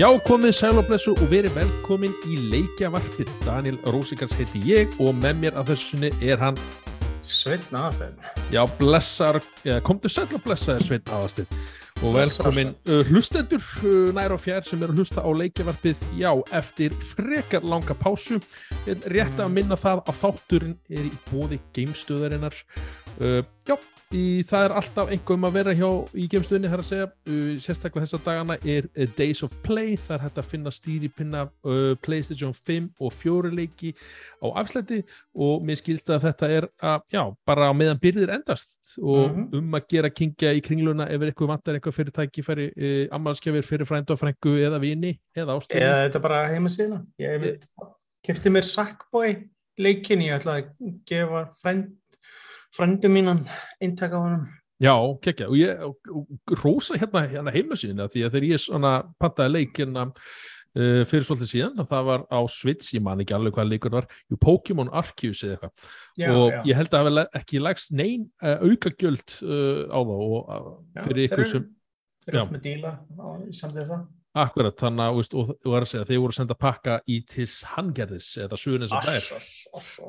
Já, komið sæl og blessu og verið velkomin í leikjavarpið. Daniel Rósikars heiti ég og með mér að þessu sinni er hann, Sveitn aðastæðin. já, blessar, komdu sæl og blessaði Sveinn Aðastitt og Blessaður, velkomin uh, hlustendur uh, nær og fjær sem eru að hlusta á leikjavarpið, já, eftir frekar langa pásu. Er rétt að minna það að þátturinn er í bóði geimstöðarinnar. Uh, já, í, það er alltaf einhverjum að vera hjá í geimstöðinni, þar að segja, uh, sérstaklega þessa dagana er uh, Days of Play, það er hægt að finna stýripinna uh, PlayStation 5 og 4 leiki á afslætti og mér skilst að þetta er að, já, bara meðan byrðir endast og Mhm. um að gera kingja í kringluna ef eitthvað vantar eitthvað fyrirtæki færi ammalskjafir fyrir frænd og frængu eða vini eða ástöðu. Eða þetta bara heima síðan. Ég kefti mér Sackboy leikin, ég ætlaði að gefa frænd, frændu mínan eintak á hann. Já, kekkja, og ég og, og, rósa hérna, hérna heimasíðina því að þegar ég svona pantaði leikina uh, fyrir svolítið síðan, að það var á Switch, ég man ekki alveg hvað leikur var, Pokémon Arceus eða eitthvað, og já. ég held að það hafi ekki lagst neyn uh, aukagjöld uh, á þá og uh, Já, fyrir ykkur sem, Þeir eru oft með díla á samtíð það. Akkurat, þannig að, veist, og, og segja, þeir voru senda pakka í til Hangerðis eða suðun sem það er.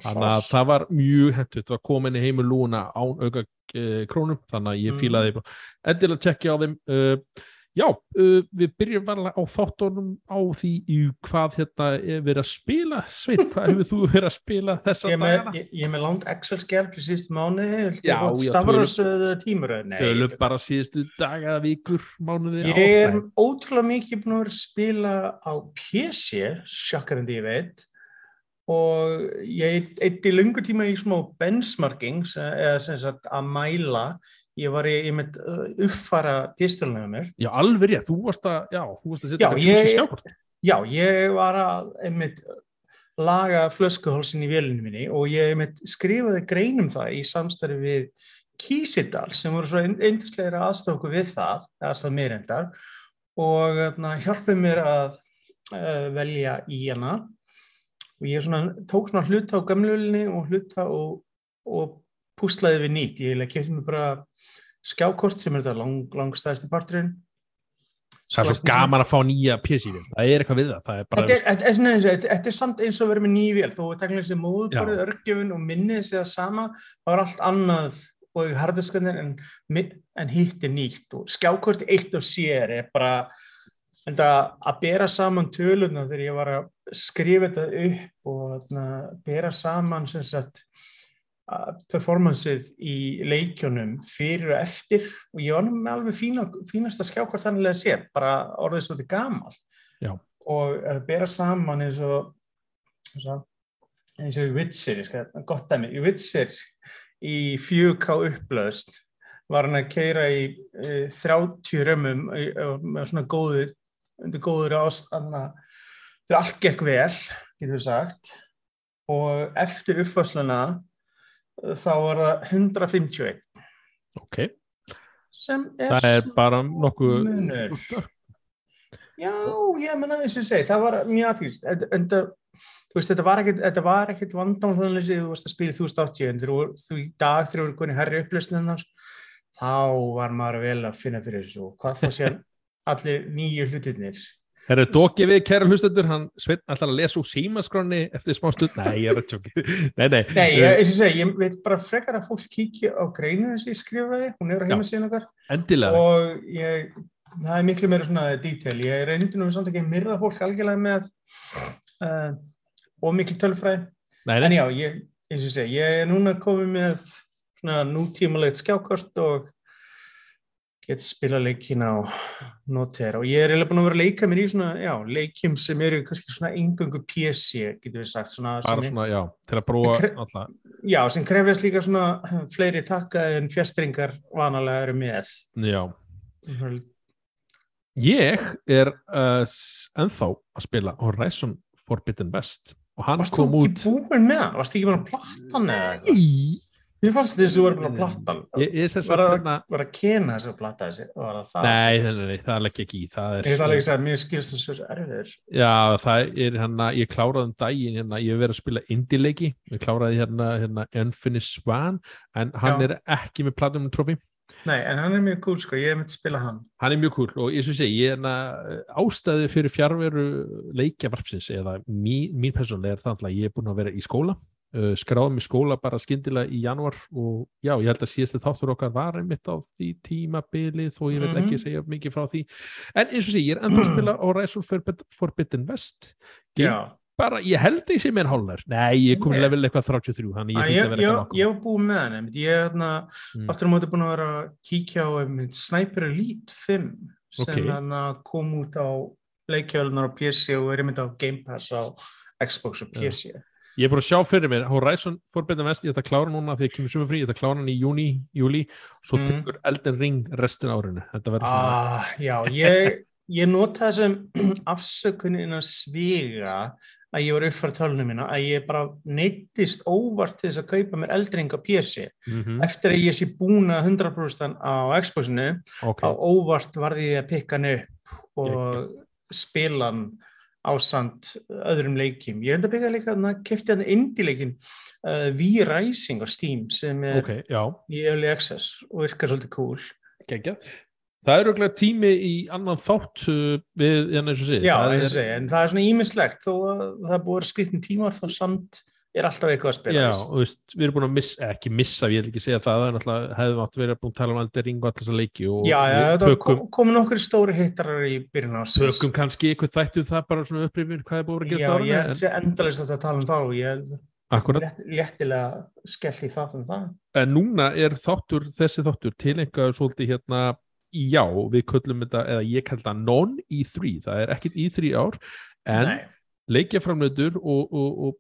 Þannig að það var mjög hentugt, það var komin í heimu lúna án auka uh, krónum, þannig að ég fílaði mm. endilega tjekkja á þeim. Uh, já, uh, við byrjum varlega á þáttunum á því í hvað hérna er verið að spila. Sveit, hvað hefur þú verið að spila þessa Ég með, dagana? ég, ég er með langt Excel-skjál fyrir síðustu mánuði. Já, Stafrásöðu tímuröð. Nei, Tölum þetta- bara síðustu daga, vikur, mánuði, Ég er ótrúlega mikið búin að spila á PC, sjokkar en því ég veit, og ég eitti lungu tíma í smá benchmarking, sem- eða sem sagt að mæla, ég var í, ég með uppfara pistolinu með mér. Já, alveg rétt, þú varst að, já, þú varst að setja ég- juicy skjákort. Já, ég var að einmitt laga flöskuhálsin í vélinu minni og ég einmitt skrifaði greinum það í samstarfi við Kísidal sem voru svo eindisleira aðstofu við það, aðstofu mér endar og hérna, hjálpið mér að uh, velja í hana og ég svona, tók svona hluta á gamlulinni og hluta og, og púslaði við nýtt. Ég kefti mér bara skjákort sem er þetta lang, langstæðasti parturinn Það er svo gaman að fá nýja PC-vel. Það er eitthvað við það. Það er bara, Þetta er, er, er samt eins og að vera með nýj vél, þó að teknilega sem móðborðið, Já. örgjöfun og minnið sé það sama, það var allt annað og í hardiskanir en, en hitt er nýtt og skjákorti eitt og sér er bara að bera saman töluna þegar ég var að skrifa þetta upp og þarna, bera saman sem sagt að performanceið í leikjónum fyrir og eftir og ég var með alveg fína, fínasta skjákvart þannig að sé, bara orðið svo þetta gamal Já. og að bera saman eins og eins og, í Witcher, gott dæmi, í Witcher í 4K upplöðst var hann að keira í e, 30 römmum e, með svona góður undir góður ástanna þegar allt gekk vel, getur við sagt og eftir uppförsluna þá var það 151 ok, sem er, það er bara nokkuð munur. Já, ég menna þess að segja, það var mjög aðtýrst. Þetta, þú veist, þetta var ekkit vandamál þannig að þú varst að spila í 2080 en þú- í dag þegar þú eru konið herri upplösnum þá var maður vel að finna fyrir þessu og hvað þá sé allir nýju hlutirnir. Herru, dókið við, kæra hlustendur, hann Sveinn ætlar að lesa úr símaskráni eftir smá stund. Nei, ég er að tjóki. Nei, nei. Nei, ég, eins og segja, ég veit bara frekar að fólk kíkja á greininu sem ég skrifaði, hún er á Já. heimasíðan okkar Endilega. og ég, það er miklu meira svona detail, ég reyndi nú samt ekki að myrða fólk algjörlega með uh, og miklu tölfræði Nei, en nei. já, ég, og segja, ég er núna komið með svona nútímalegt skjákort og get spila leikin á noter og ég er eiginlega búin að vera að leika mér í svona, já, leikjum sem eru kannski svona engöngu PC, getur við sagt svona, Bara svona, já, til að brúa alltaf. já, sem krefjast líka svona fleiri takka en fjastringar vanalega eru með Já. Ég er uh, ennþá að spila Horizon Forbidden West og hann Varst þú kom út ekki búin með hann? Varst þú ekki bara að platta hann eða eitthvað? Nei. Mér fannst þess að þú var bara að platta hann. Ég, ég Var það hérna var að kena þess að platta það það? Nei, nei, það ég ekki í það er, Ég ætla alveg að mér skilst þessu svo erfiður. Já, það er hérna, ég kláraði um daginn hérna, ég hef verið að spila indie-leiki ég kláraði hérna, hérna Unfinished Swan en hann Já. er ekki með Platinum Trophy Nei, en hann er mjög cool sko, ég hef myndið að spila hann. hann er mjög cool og ég segi, ég er na, ástæði fyrir fjárveru leikjavarpsins eða mín, mín persónulega er það að ég er búin að vera í skóla uh, skráðum í skóla bara skyndilega í januar og já, ég held að síðastu þáttur okkar var einmitt á því tímabilið og ég veit Mhm. ekki segja mikið frá því en eins og sé, ég er ennþá að spila á Rise of Forbid- Forbidden West Game bara, ég held ég sé mér hálnar nei, ég er Nei. level eitthvað 33 þannig ég þurfti að vera eitthvað ég hef búið með hann, ég er hérna, Mm. aftur á móti búin að vera að kíkja á einmitt, Sniper Elite 5 sem Ok. hérna kom út á leikjölunar á PC og er einmitt á Game Pass á Xbox og PC. Ég er búin að sjá fyrir mér, Horizon Forbidden West, ég ætla að klára núna því að kemur sumar frí, ég ætla að klára hann í júni, júli, svo Mm. tekur Elden Ring restin árinu. Þetta verður svona, Ah, já, ég, ég nota þessum afsökunin að sviga að ég var uppfæra tölunum mína, að ég bara neittist óvart til þess að kaupa mér eldring á PC. mm Eftir að ég sé búin að 100% á Xboxinu, ok, á óvart varði ég að pikka hann upp og spila hann á samt öðrum leikjum. Ég enda að byggja líka að kefti hann indie leikin uh, V-Rising á Steam sem er ok, já, í Early Access og virkar svolítið cool. geggjað. Það er auðvitað tími í annan þátt uh, við, en og. Já, það er, og en það er svona ímislegt þó að það búið að skriftin tímar þá samt er alltaf eitthvað að spila. Já, veist. við erum búin að missa, ekki missa, ég vil ekki segja það, en alltaf hefðum átt verið búin að tala um Elden Ring og allir þessa leiki já, já við það tökum, kom, komu nokkur stóri hittarar í byrjun á tökum kannski eitthvað þættu það bara svona upprifin hvað er búin að Já, gerast ég árið, held sé endalist að tala um þá ég létt, léttilega skellt í það um það. en núna er þáttur, þessi þáttur tilengaður svolítið hérna já, við köllum þetta, eða ég kalla þetta non-E3, það er ekkit E3 ár en Nei. leikjaframleitur og, og, og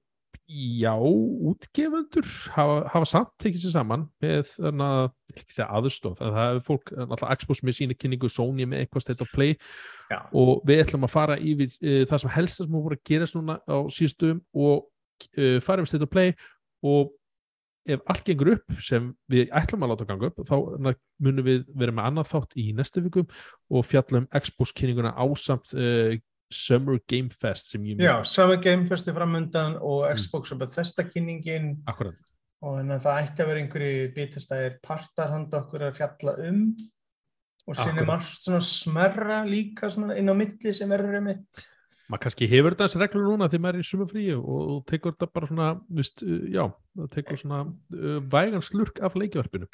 já, útgefundur hafa, hafa samt tekið sér saman með þannig að, ekki segja aðstof en það hefur fólk, alltaf Xbox með sína kynningu Sony með eitthvað state of play Já. og við ætlum að fara yfir uh, það sem helst sem voru að gerast núna á síðustum og uh, fara yfir state of play og ef allt gengur upp sem við ætlum að láta ganga upp þá munum við vera með annað þátt í næstu vikum og fjalla um Xbox kynninguna ásamt uh, Summer Game Fest sem ég Já, sama Game Fest er framundan og Mm. Xbox og Bethesda kynningin akkurat og þannig að það ætti að vera einhverju bitastæðir partar handa okkur að fjalla um. Og sinni margt svona smerra líka svona inn á milli sem verður um mitt. maður kannski hefur þessi reglur núna þegar maður er í sumafríu og, og tekur þetta bara svona vist, uh, já, það tekur svona uh, vægan slurk af leikjvarpinu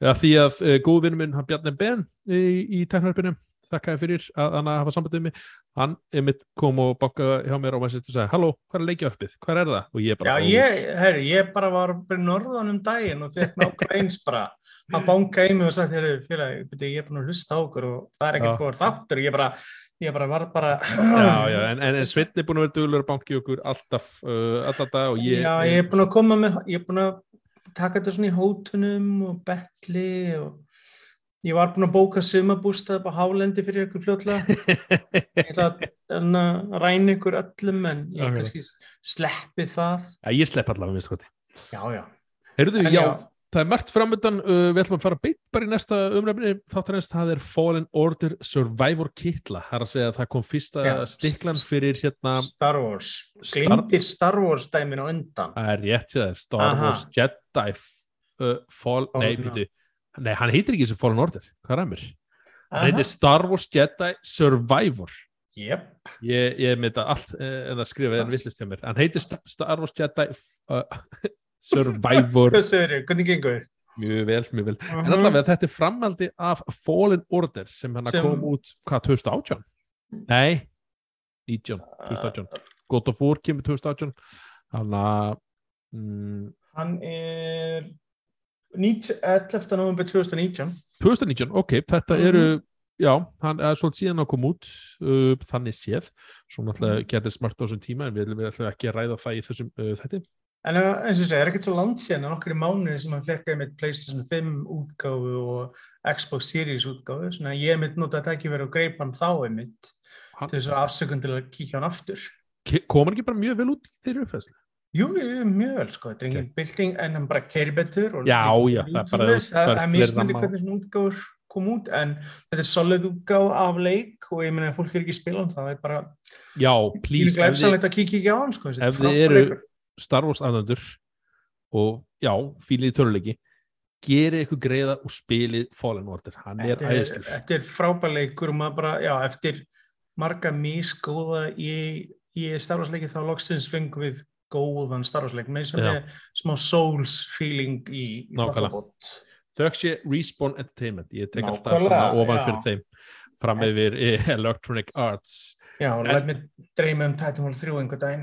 ja, því að uh, góð vinnur minn hann Bjarni Ben í, í teknarvarpinu þakkaði fyrir að hann að hafa sambandið mig. Hann einmitt kom og bankaði hjá mér og maður sérst og sagði, halló, hvað er leikjvarpið, hvað er það? og ég Já, bara, "Ó, ég, herri, ég bara var fyrir norðan um daginn og fekk nákvæm eins bara. Að banka í mig og sagt, herri, byrju, ég er búin að hlusta á okkur og það er Já. ekkert búin þáttur. Ég bara, ég bara var bara já, já, en, en, Sveinn er búin að vera duglur að banki okkur alltaf, uh, alltaf dag og ég, Já, ég er búin að koma með, ég er búin að taka þetta svona í hótunum og betli og ég var búin að bóka sumabústað upp á Hálendi fyrir ykkur fljótlega. Ég ætla að hérna, ræna ykkur öllum en ég Akkurat. kannski sleppi það. Já, ég slepp allavega minnst hvað Já, já. Heyrðu, En já, það er margt framöndan uh, við ætlum að fara beitt bara í næsta umræfni þáttarins, það er Fallen Order Survivor Kitla, það er að segja að það kom fyrsta Já. stiklan fyrir hérna Star Wars. Star- Glindir Star Wars dæmin á undan. það er rétt sér, Star Aha. Wars Jedi uh, Fall, nei, býtu nei, hann heitir ekki sem Fallen Order, hvað er mér? hann heitir Star Wars Jedi Survivor Jep. ég, ég með þetta allt uh, en að skrifa en villist hjá mér hann heitir Sta- Star Wars Jedi uh, Survivor mjög vel, mjög vel Mhm. En allavega þetta er framhaldi af Fallen Order sem hann Sem- kom út, hvað, 2018? Nei, 19, 2018. God of War kemur 2018. Þannig að, mm, Hann er 19 11. november 2019. 2019, ok, þetta Mhm. eru, já, hann er svolítið síðan að koma út, uh, þannig séð. Svo náttúrulega Mhm. gerði smart á þessum tíma en við ætlum ekki að ræða það í þessum uh, þætti. En eins og ég segi, er ekkert svo langt síðan en okkur í mánuði sem hann fekk með PlayStation 5 útgáfu og Xbox Series útgáfu, svona að ég mitt nota þetta ekki verið og greip hann þá einmitt til þess að afsökun til að kíkja hann aftur. Ke- Kom hann ekki bara mjög vel út fyrir uppfæslu? Jú, mjög vel, sko, þetta er engin bylting en hann bara keiri betur og Já, já, það er er er á. hvernig svona útgáfur kom út en þetta er solid útgáf af leik og ég meina að fólk er ekki að spila hann það er bara Já, please, ef þið, glæfsanlegt að kíkja ekki á hann sko, er ef þið eru leikur. Star Wars aðnöndur og já, fílið í töluleiki geri ykkur greiða og spilið Fallen Order, hann er er, æðistur þetta er frábæleikur og maður bara, já, eftir marga mísgóða í, í starfarsleiki þá loksins fengum við góðan starfarsleik með sem er smá souls feeling í, í Nákvæmlega. þokkabót. þau sé Respawn Entertainment ég tek alltaf svona ofan já. fyrir þeim fram yfir eh, Electronic Arts Já, læt mér dreyma um Titanfall 3 einhver daginn.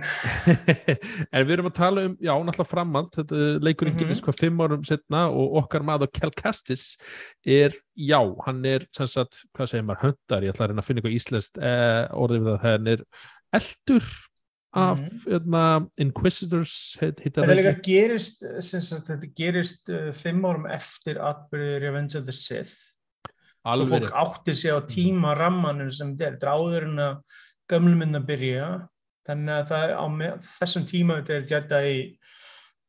en við erum að tala um, já, náttúrulega framald þetta leikurinn Mhm. gerist hvað fimm árum setna og okkar maður Kel Kestis er, já, hann er sem sagt, hvað segir maður, höndar ég ætla að reyna að finna eitthvað íslenskt eh, orðið við það, hann er eldur af Mhm. hérna, Inquisitors heit, Þetta gerist, sagt, þetta gerist uh, fimm árum eftir atbyrður Revenge of the Sith. Alveg fólk átti sig á tíma rammanum sem þetta er, en að gömluminn að byrja. Þannig að það er á með, þessum tíma þetta er Jedi í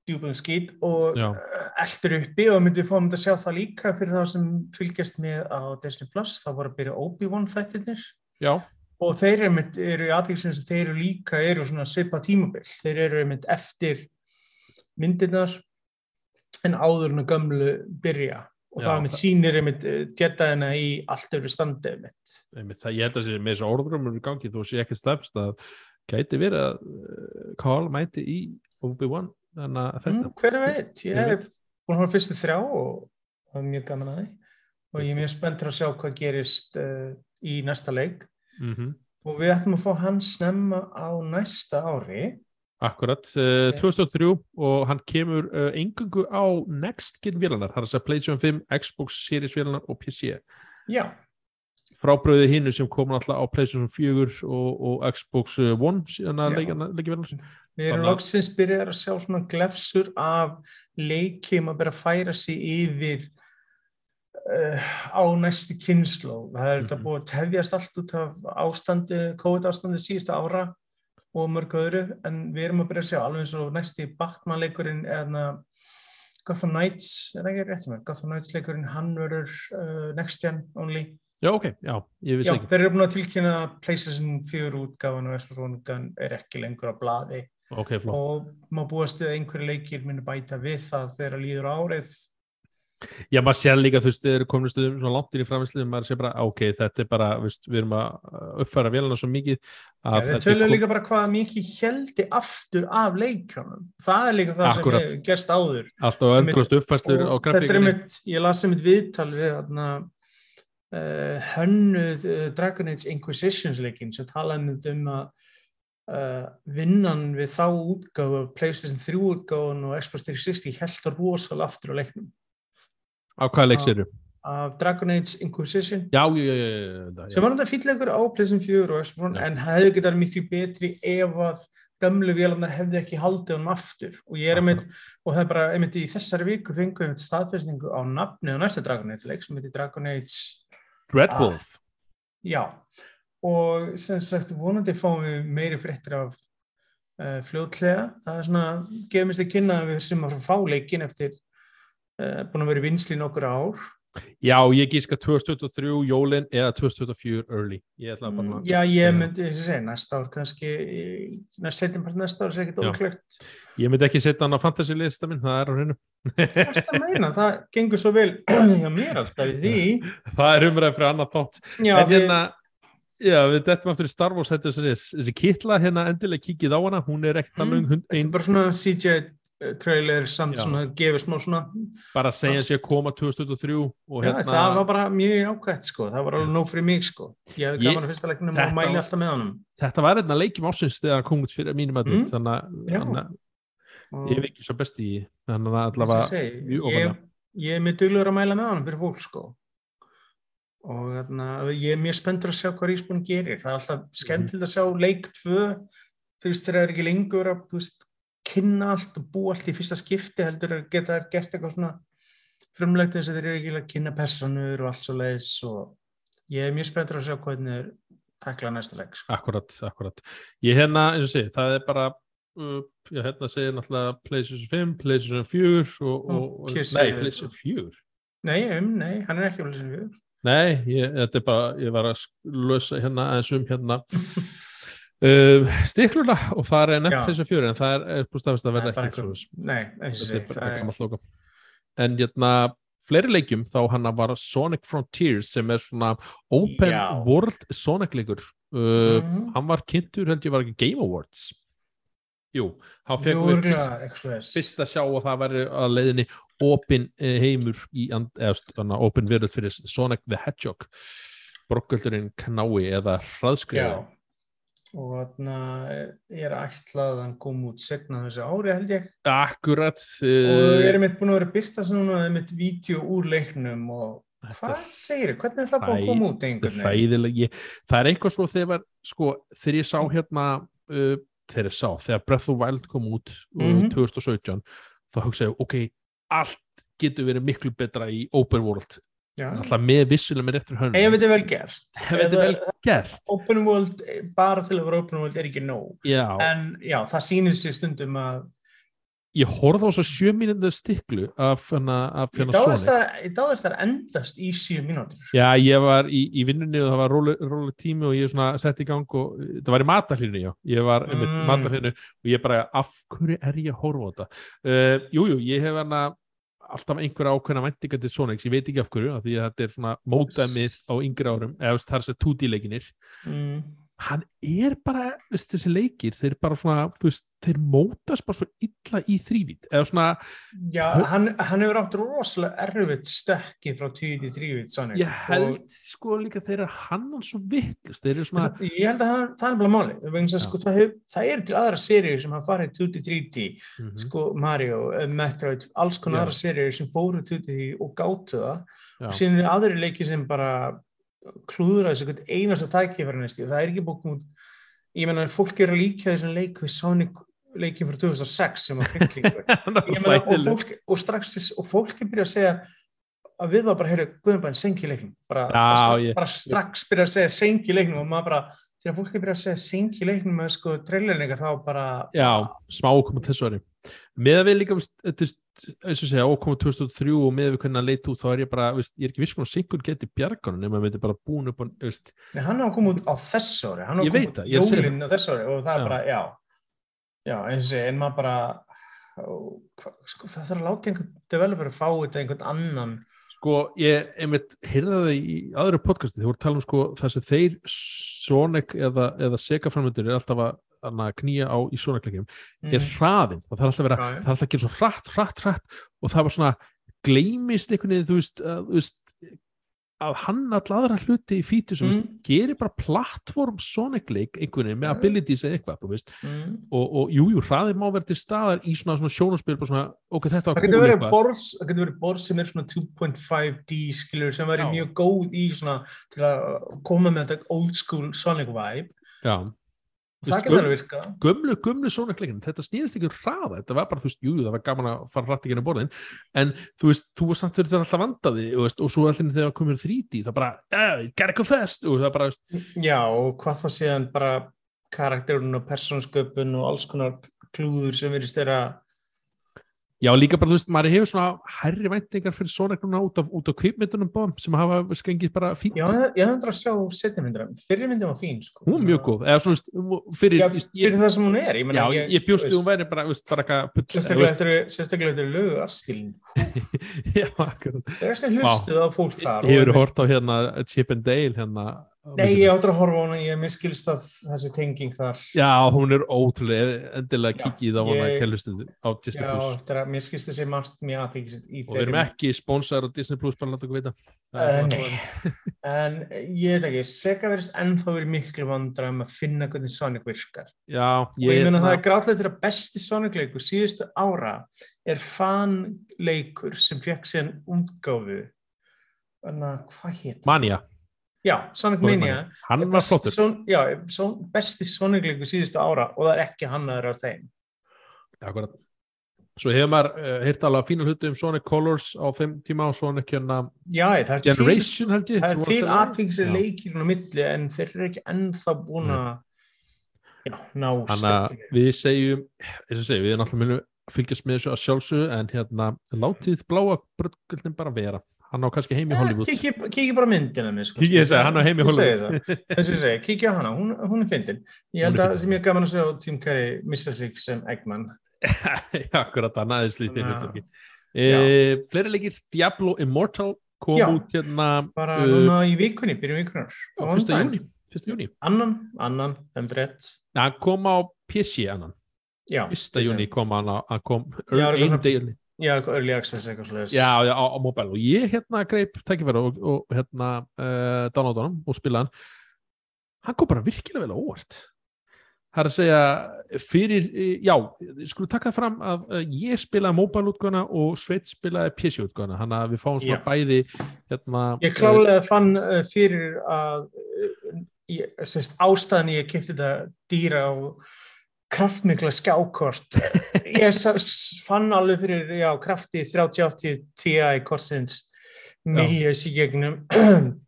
djúbum skýt og Já. uh, eldur uppi og myndi fáum þetta að sjá það líka fyrir þá sem fylgjast með á Disney Plus. Það voru að byrja Obi-Wan þættirnir já, og þeir eru, eru í aðeinsins að þeir eru líka eru svona svipa tímabill þeir eru einmitt eftir myndirnar en áður en að gömlu byrja. Og Já, það einmitt sýnir einmitt eh, Jediðina í allt öfri standi einmitt. Einmitt, það, ég held að sé með þessu orðrumur í gangi þú sé ekki stafst að gæti verið að uh, Carl mæti í Obi-Wan þannig að þetta mm, hver veit, ég Ég hef búin að hafa fyrstu þrjá og það er mjög gaman að því. Og ég er mjög spenntur að sjá hvað gerist uh, í næsta leik mm og við ætlum að fá hann snemma á næsta ári. Akkurat, uh, 2003 og hann kemur uh, engungu á Next Gen vélanar, það er að segja PlayStation 5, Xbox Series vélanar og PC já, frábröðið hinnu sem kom alltaf á PlayStation 4 og, og Xbox One síðan að leikja vélanar Við erum að- loksins byrjar að sjá svona glefsur af leikjum að byrja að færa sig yfir á næstu kynnsló. Það er þetta Mhm. búið að tefjast allt út af ástandi, COVID-ástandi síðustu ára og mörg öðru, en við erum að byrja að sjá alveg eins og næsti Batman-leikurinn eða Gotham Knights, er það ekki rétt sem er? Gotham Knights leikurinn, hann verður uh, next gen only. Já, ok, já, ég vissi Já, ekki þeir eru búin að tilkynna að PlayStation 4 útgáfan og Xbox One útgáfan er ekki lengur á blaði Ok, flott og má búast við að einhverju leikir muni bæta við það þegar líður árið Já, maður sér líka, þú veist, þið eru komin stuðum svona langt inn í framvislið, maður sé bara, ok, þetta er bara, veist, við erum að uppfæra vélana svo mikið ja, þeir tölur kom- líka bara hvað mikið heldi aftur af leikjónum það er líka það Akkúrat. sem gerst áður. Alltaf endurlast uppfæslur á er mitt, ég las einmitt viðtal við þarna uh, hönnuð uh, Dragon Age Inquisitions leikin sem talaði um að uh, vinnan við þá útgáfu PlayStation 3 útgáfun og Xbox 360 held rosalega aftur á leiknum Á hvaða leik séru? af Dragon Age Inquisition Já, já, já, já, sem var þetta fýtleikur á PlayStation 4 og Já. en hefði getað miklu betri ef að gamlu vélarnar hefði ekki haldið honum aftur og ég er einmitt, og það er bara einmitt í þessari viku fengum við einmitt staðfestingu á nafni á næsta Dragon Age leik sem heitir Dragon Age Red Ah. Wolf já og sem sagt vonandi fáum við meiri fréttir af uh, fljótlega það er svona, gefum við að kynna að við sem að fá leikin eftir búin að vera vinsli nokkur ár Já, ég gíska 2023 jólin eða 2024 early Ég Mm, Já, ég myndi þess að segja, næsta ár kannski, næst setjum bara næsta ár, það er ekkert Já. óklögt. Ég myndi ekki setja hann á fantasy lista minn, það er á hreinu Það að meina, það gengur svo vel hjá mér alltaf í því. Það er umræðið fyrir annað þátt Já, En við, hérna, já, við dettum aftur í Star Wars þetta þessi, þessi kitla hérna endilega kíkið á hana hún er ekkert Mm, alveg hund, þetta er bara svona CGI trailer samt Já. svona, gefur smá svona, bara segja sér koma 2023 og já, hérna það var bara mjög ákvæmt sko, það var alveg nóg fyrir mig sko. Ég Ég- gaman að fyrsta leiknum og mæli alltaf með honum. þetta var hérna leikjum ásins þegar hann kom út fyrir mínum að Mm, já. að þannig að ég hef ekki svo besti í því. þannig að allavega ég, ég er mjög duglur að mæla með honum fyrir fólk sko. Og þarna, ég er mjög spenntur að sjá hvað Rísbún gerir. Það er alltaf skemmtilegt að sjá leik tvö, þú veist, þegar það er ekki lengur að kynna allt og búa allt í fyrsta skipti heldur að geta þær gert eitthvað svona frumlegt eins og þeir eru ekki að kynna personur og allt svo leiðis og ég er mjög spenntur að sjá hvernig þeir takla næsta leik. Sko. akkurat, akkurat ég hérna, eins og sé, það er bara uh, ég hérna segir náttúrulega PlayStation 5, PlayStation 4 og, og, og nei, PlayStation 4 Nei, um, nei, hann er ekki lesa við. Nei, ég, þetta er bara, ég var að lösa hérna aðeins um hérna uh, stikluna og það er nefnt þessu fjöri en það er, er búið stafist að verða er ekki Nei, þetta er gammalt logo en hérna, fleiri leikjum þá hann var Sonic Frontiers sem er svona open Já. world Sonic leikur. Uh, Mhm. hann var kynntur held ég var ekki Game Awards? Jú, þá fekkum við fyrst, fyrst að sjá að það væri að leiðinni opin eh, heimur í eða, opin veröld fyrir Sonic the Hedgehog. Brokkvöldurinn knái eða Já, hraðskriði og þarna er ætlað að hann kom út setna þessu ári held ég akkurat og við uh, erum mitt búin að vera byrta svona mitt vídeo úr leiknum og hvað segir hvernig er það búin að koma út er einhvern veginn? það er eitthvað svo þegar sko, þegar ég sá hérna uh, þegar ég sá, þegar Breath of Wild kom út uh, Mhm. 2017 þá hugsaði ég, ok, allt getur verið miklu betra í open world alltaf með vissulega með réttur hönnum ef þetta er vel gert. ef þetta er vel gert Open world, bara til að vera open world er ekki nóg. já, En já, það sýnir sig stundum að ég horfði á svo sjö mínútur stiklu af dáðist Sonic það, ég dáðist það endast í 7 mínútur. já, ég var í, í vinnunni og það var róleg tími og ég sett í gang og það var í matarhlinu, já ég var um Mm. matarhlinu og ég bara af hverju er ég að horfa á þetta uh, jújú, jú, ég hef hana alltaf einhverja ákveðna væntinga til Sonics, ég veit ekki af hverju af því að þetta er svona módæmið á yngri árum eða þú veist, það er þess að 2D-leikinir Mm. Hann er bara, veist, þessi leikir þeir bara svona, þú veist, þeir mótast bara svo illa í þrývít eða svona, Já, hann, hann hefur átt rosalega erfitt stökki frá 2D3 Sonic. ég held Og sko líka þeir eru hann hann svo vittlust, þeir eru svona það, ég held að það, það er bara máli. vegna þess að Já. Sko, það, hef, það eru til aðra seríur sem hafa farið 2D3D, Mhm. sko Mario, eh, Metroid, alls konar Já. aðra seríur sem fóru 2D3 og gátu það. Og síðan eru aðri leiki sem bara klúðra þessu einhvern einasta tækifæri næstu. Það er ekki bókum út, ég menna fólk eru að líka þessum leik við Sonic leikin frá 2006 sem var hryllingur. Og, og strax og fólk er byrjað að segja að við þá bara, heyrðu, bara sengi leiknum bara, bara, stra- ég- bara strax byrjað að segja sengi leiknum og maður bara, þegar fólk er byrjað að segja sengi leiknum með sko trailerningar þá bara já, smá okkur þessu ári. Með að við líka, þetta er eins og segja, ákomið 2003 og með að við að leita út þá er ég bara, veist, ég er ekki viss að Singur geti bjarganum nema að við erum bara búin upp veist, Nei, hann á að koma út á þessu ári, hann á Ég að koma veit út er jólinn á þessu ári og það er Já. bara, já. Já, eins og segja, en maður bara og, hva, sko, það þarf að láta einhvern developer fá þetta einhvern annan sko, ég einmitt heyrði það í öðru podcasti, þeir voru að tala um sko það sem þeir Sonic eða, eða Sega framöndur er alltaf að, að knýja á í Sonic-leikjum er Mm. hraðin, það þarf alltaf að vera Já, já. það þarf alltaf að gera svo hratt, hratt, hratt og það var svona, gleymist einhvern veginn, þú veist, að, þú veist að hann all aðra hluti í fítu sem Mm. mm. gerir bara plattform Sonic-leik einhvern veginn með Já. abilities eða eitthvað, mm. og, og jú, jú, hraðin má vera til staðar í svona, svona sjónaspil, ok, þetta var verið eitthvað það getur verið borðs sem er svona 2.5D skilur sem væri Já. mjög góð í svona til að koma með þetta old school Sonic vibe. Já, Það getur alveg virkað. gömlu, gömlu Sonic-leikin, þetta snýrist ekki um hraða, þetta var bara, þú veist, jú, það var gaman að fara hratt ekki inn á borðin, en þú veist, þú var samt verið þegar alltaf vandaði, veist, og svo allir þegar komur 3D, það bara, yeah, gotta go fast, og það bara, veist, Já, og hvað þá síðan bara karakterun og persónsköpun og alls konar klúður sem verið styrra já, líka bara, þú veist, maður hefur svona herri væntingar fyrir Sonic núna út af, af kvipmyndunum báðum, sem hafa skengið bara fínt, Já, ég hefði að sjá setni myndina. Fyrir myndin var fín, sko. hún er mjög góð, eða svona, veist, fyrir, Já, ég, fyrir það sem hún er. Ég, meina, já, ég bjóst við hún væri bara, veist, bara eitthvað, Sérstaklega eftir lögu arstílin. já, akkurat, Það er svona hlustuð á fólk þar. hefur og- hort á hérna Chip and Dale, hérna, Nei, ég áttur að horfa á hana, ég miskilst að þessi tenging þar. Já, hún er ótrúlega, endilega kikið á hana ég- kellustu á Disney Já, þetta er að miskilst þessi margt mjög aðtækist í og við erum ekki sponsor á Disney bara láta okkur er Uh, svona nei. En ég veit ekki, Sega verðist ennþá verið miklu vandræðum að finna hvernig Sonic virkar. Já, og ég ég, meina það er gráðlega til að besti Sonic leikur síðustu ára er fanleikur sem fekk síðan útgáfu. Þannig að, hvað hétt? Mania, Já, Sonic Mania. hann var flottur Son, já, son, besti Sonic leikur síðustu ára og það er ekki hannaður af þeim. Akkurat. Svo hefur maður uh, heyrt alveg fína hluti um Sonic Colors á þeim tíma og Sonic hérna Já, það er til Generation það er til að- atvingsir Já. leikir á milli en þeir eru ekki ennþá búin að já, ná Þannig að við segjum, við erum alltaf munum fylgjast með þessu að sjálfsögðu en hérna, látið bláa bröggulnin bara vera. Hann á kannski heim í Hollywood. Kiki bara á myndina sko. Kikið ég að hann á heim í Hollywood. Þess á hana, hún, hún er fyndin. Ég held að sem ég gaman að segja Tim Curry missa sig sem Eggman. Akkurat, hann aðeins lítið hlutverki. uh, fleiri leikir Diablo Immortal kom Já. út hérna bara uh, núna í vikunni, byrjum vikunar fyrsta júni, júni annan, annan, þeim ja, hann kom á PC annan. Fyrsta júni kom hann á kom Já, einu degi já, early access eitthvað slags já, já, á, á mobile og ég hérna greip tækifæra og, og hérna uh, downloada hann og spila hann. Hann kom bara virkilega vel á óvart. Það er að segja fyrir, eh, já, skulum taka það fram að uh, ég spilaði mobile útgöðuna og Sveit spilaði PC útgöðuna hann að við fáum svona Já. bæði hérna, Ég klálega fann uh, fyrir að ég, sérst, ástæðan ég kipti þetta dýra og kraftmikla skjákort. Ég fann alveg fyrir já, krafti 3080 Ti korsins miljós í gegnum.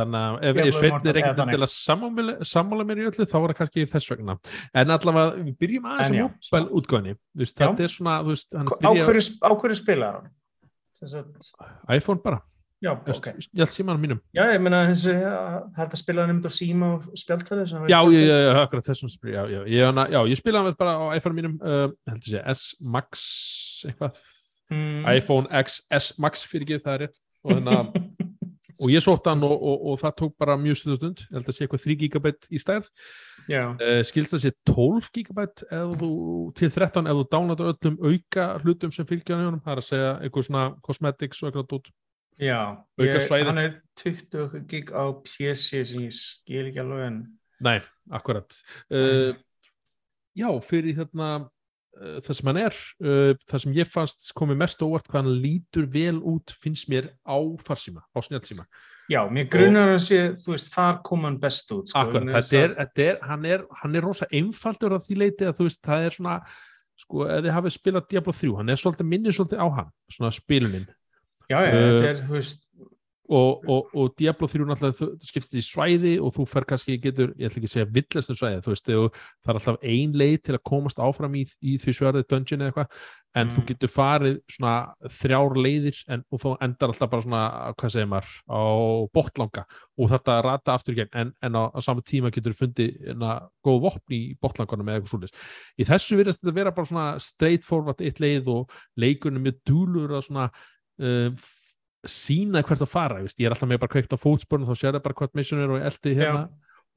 Þannig að ef, Diablo ef Sveit Immortal, er ekkert til að sammála, sammála mér í öllu þá er það kannski þess vegna. En allavega við byrjum aðeins á útgöðunni Já. þetta er svona, veist, hann á byrja hverju, á hverju spilaði hann? Þess að, iPhone bara, já, ok. ég held símanum mínum. Já, ég meina þessi, það er að spila hann um á síma og spjaldfæði Já, já, já, akkurat þessum spyr, já, já, ég, já, ég spila hann bara á iPhone mínum, uh, heldur sé, S Max eitthvað, mm. iPhone X S Max fyrir ekki, það er rétt. Og, hana, og ég sótt hann og, og, og það tók bara mjög stundund, ég held að sé eitthvað 3 gigabit í stærð, uh, skilst það sé 12 gigabit ef þú, til 13 ef þú downloadar öllum auka hlutum sem fylgja hann það er að segja eitthvað svona cosmetics og eitthvað dót, já ég, hann er 20 gig á PC sem ég skil ekki alveg en nei, akkurat. Uh, já, fyrir hérna uh, það sem hann er uh, það sem ég fannst komið mest óvart hvað hann lítur vel út finnst mér á farsíma, á snjálsíma Já, mér grunar að sé, þú veist, þar kom hann best út sko, akkurat, vegna þess þetta að- er, þetta er, hann er hann er rosa einfaldur að því leiti að þú veist, það er svona sko, ef þið hafið spilað Diablo 3, hann er svolítið minnið svolítið á hann, svona spilunin Já, já, Uh, þetta er, þú veist og, og, og Diablo 3 náttúrulega þú- skiptist í svæði og þú fer kannski getur, ég ætla ekki að segja villastum svæði þú veist, það er alltaf ein leið til að komast áfram í, í því sverði dungeon eða eitthvað, en Mm. þú getur farið svona þrjár leiðir en, og þá endar alltaf bara svona, hvað segir maður á botlanga og þetta rata aftur í gegn, en, en á, á sama tíma getur fundið na, góð vopn í botlangunum eða eitthvað svolítið. Í þessu virðast þetta vera bara svona straightforward eitt leið og leikunum mjög dúlur að svona uh, sína hvert að fara, veist. ég er alltaf með bara kveikt á fótsporun þá sér það bara hvert mission er og eldi hérna.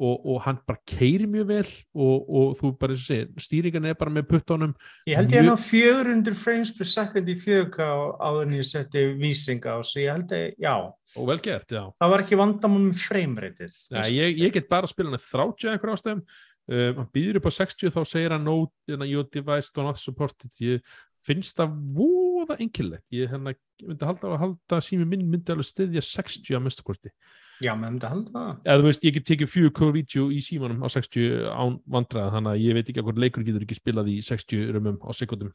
Og, og hann bara keiri mjög vel og, og þú bara sé, stýringan er bara með puttunum. Ég held ég að ná 400 frames per second í fjög á áður en ég setti vísinga á, svo ég held að, já, og vel gert, já. Það var ekki vandamál með frame rateið. Nei, ég, ég get bara að spila hann að 30 einhver ástæðum. Um, hann býður upp á 60 þá segir hann no, hérna, your device do not support it. Ég finnst það voða enkilegt ég hérna, myndi halda halda sími minn myndi alveg styðja 60 að minnstu korti Já, með þetta halda eða þú veist, ég get tekið 4K vídeo í símanum á 60 án vandræða þannig að ég veit ekki að hvort leikur getur ekki spilað í 60 rumum á sekundum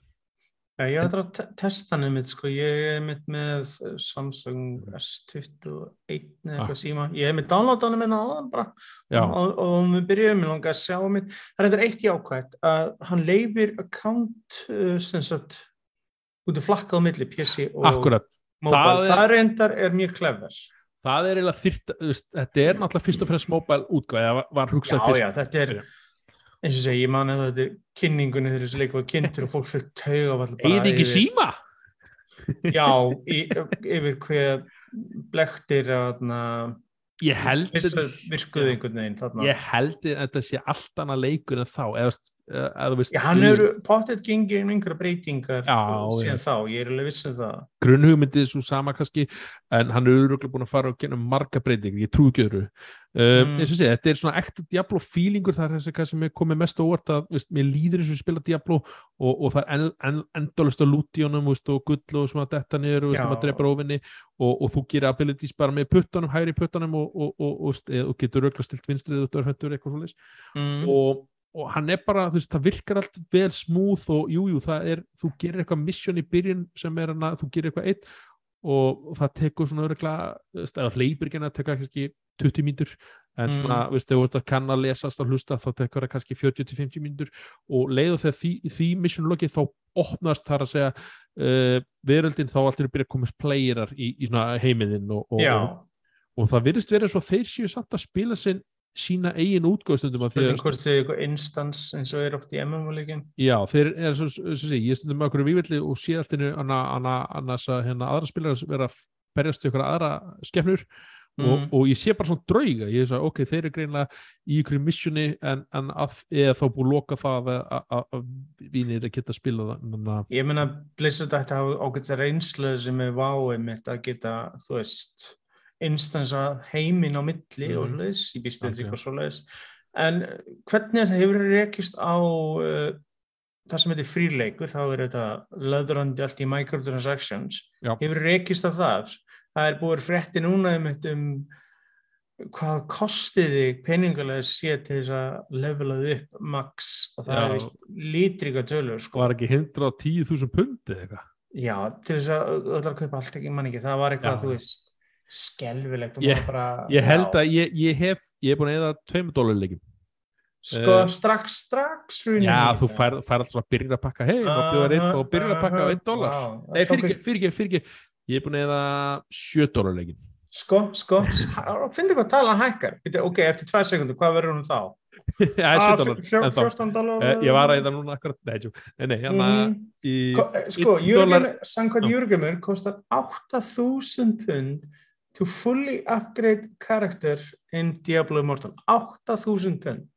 Já, ég ætla að te testa hann einmitt, sko, ég er einmitt með uh, Samsung S21 eða eitthvað Ah. síma, ég er með downloadan með náðan bara. Já, og, og við byrjuðum, ég langa að sjá mitt, það er þetta eitt jákvægt að hann leifir account uh, sem sagt út af flakka á milli PC og akkurat mobile, Það það, er- reyndar er mjög klefver það er eiginlega veist, þetta er náttúrulega fyrst og fremst mobile útgáð, eða var- hugsað fyrst. já, þetta er eins og segi, ég man að þetta er kynningunni þegar þessi leikur var kynntur og fólk fyrir tauga Eða ekki síma? Já, yfir hver blektir að Ég held ég held að þetta sé allt annað leikur en þá eða, veist, þú veist, Já, hann eru pottet gengið um einhverja breytingar Já, síðan þá, ég er alveg viss um það. grunnhugmyndið er svo sama kannski en hann er auðvitað búin að fara og genna marga breytingar, ég trú ekki öðru um, Mm. eins og sé, þetta er svona ekta Diablo feelingur það er þessi hvað sem er komið mest á óvart að veist, mér líður eins og ég spila Diablo og, og það er en, en, endalust að lúti honum veist, og gull og svona detta niður og maður dreipar ofinni og, og þú gerir abilities bara með puttunum, hægri puttunum og, og, og, og, veist, eða- og getur auðvitað stilt vinstrið Mm. og, og hann er bara, þú veist, það virkar allt vel smúð og jújú, jú, það er þú gerir eitthvað mission í byrjun sem er hana, þú gerir eitthvað eitt og það tekur svona öruglega, hleypir ekki að teka kannski 20 mínútur. En svona, Mm. veist, ef þú ert að kanna að lesast og hlusta þá tekur það kannski 40-50 mínútur. Og leiðu þegar því, því mission lokið þá opnast þar að segja uh, veröldin þá allir byrja að komast playerar í, í svona heimiðin og, og, og, og það virðist verið svo þeir séu samt að spila sinn sína eigin útgóðstundum að að hvort þau eitthvað instans eins og er oft í MMO-leikin. Já, þeir er svo, svo, svo sé, ég stundum með okkur vývilli og sé alltaf annars að hérna, aðra spilar vera að berjast við ykkur aðra skemmnur og, Mm. og ég sé bara svona drauga ég er svo, ok, þeir eru greinlega í ykkur missioni en, en að, eða þá búið að loka það að, að, að, að vínir að geta spila það að, Ég ætti að hafa ágætt reynslu sem er váið mitt að geta, þú veist, instansa heimin á milli Mhm. og hlutis, ég býst þetta Algjörlega. eitthvað svo leiðis. En uh, hvernig er það hefur rekist á uh, það sem heitir fríleikur, þá er þetta löðrandi allt í microtransactions, Já. hefur rekist á það. Það er búið frétti núna einmitt um hvað kostiði peningulega sé til þess að levelaði upp max og það Já. er vist lítrika tölur sko. var ekki 110.000 pundi eitthvað Já, til þess að öll að kaupa allt ekki mann ekki, það var eitthvað, Já. þú veist skelvilegt Ég- bara ég held já. að ég, ég hef ég er búin að eða 2 dólarleikin sko, eh, strax, strax já, í þú fær, fær alltaf að byrja að pakka hei, einn og byrja að pakka á 1 dólar Vá, nei, fyrir ekki, fyrir ekki, fyrir ekki ég er búin að eða 7 dólarleikin sko, sko, finnst hvað tala hækkar ok, eftir tvær sekundur, hvað verður hún þá? 7 Ah, dólar fjó- ennþá. 14 dólar Eh, ég var að eða núna akkurat nei, nei, nei, hérna Mhm. í eh, sko, Jurgemur, samkvæmt Já. Jurgemur kostar 8000 pund to fully upgrade character in Diablo Immortal. 8000 pund,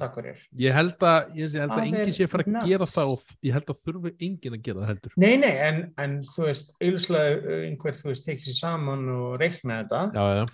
takk fyrir. Ég held að, ég, held að enginn sé að fara að gera það og ég held að þurfi enginn að gera það heldur. Nei, nei, en, en þú veist, auðvitað einhver, þú veist, tekið sér saman og reikna þetta. já, já,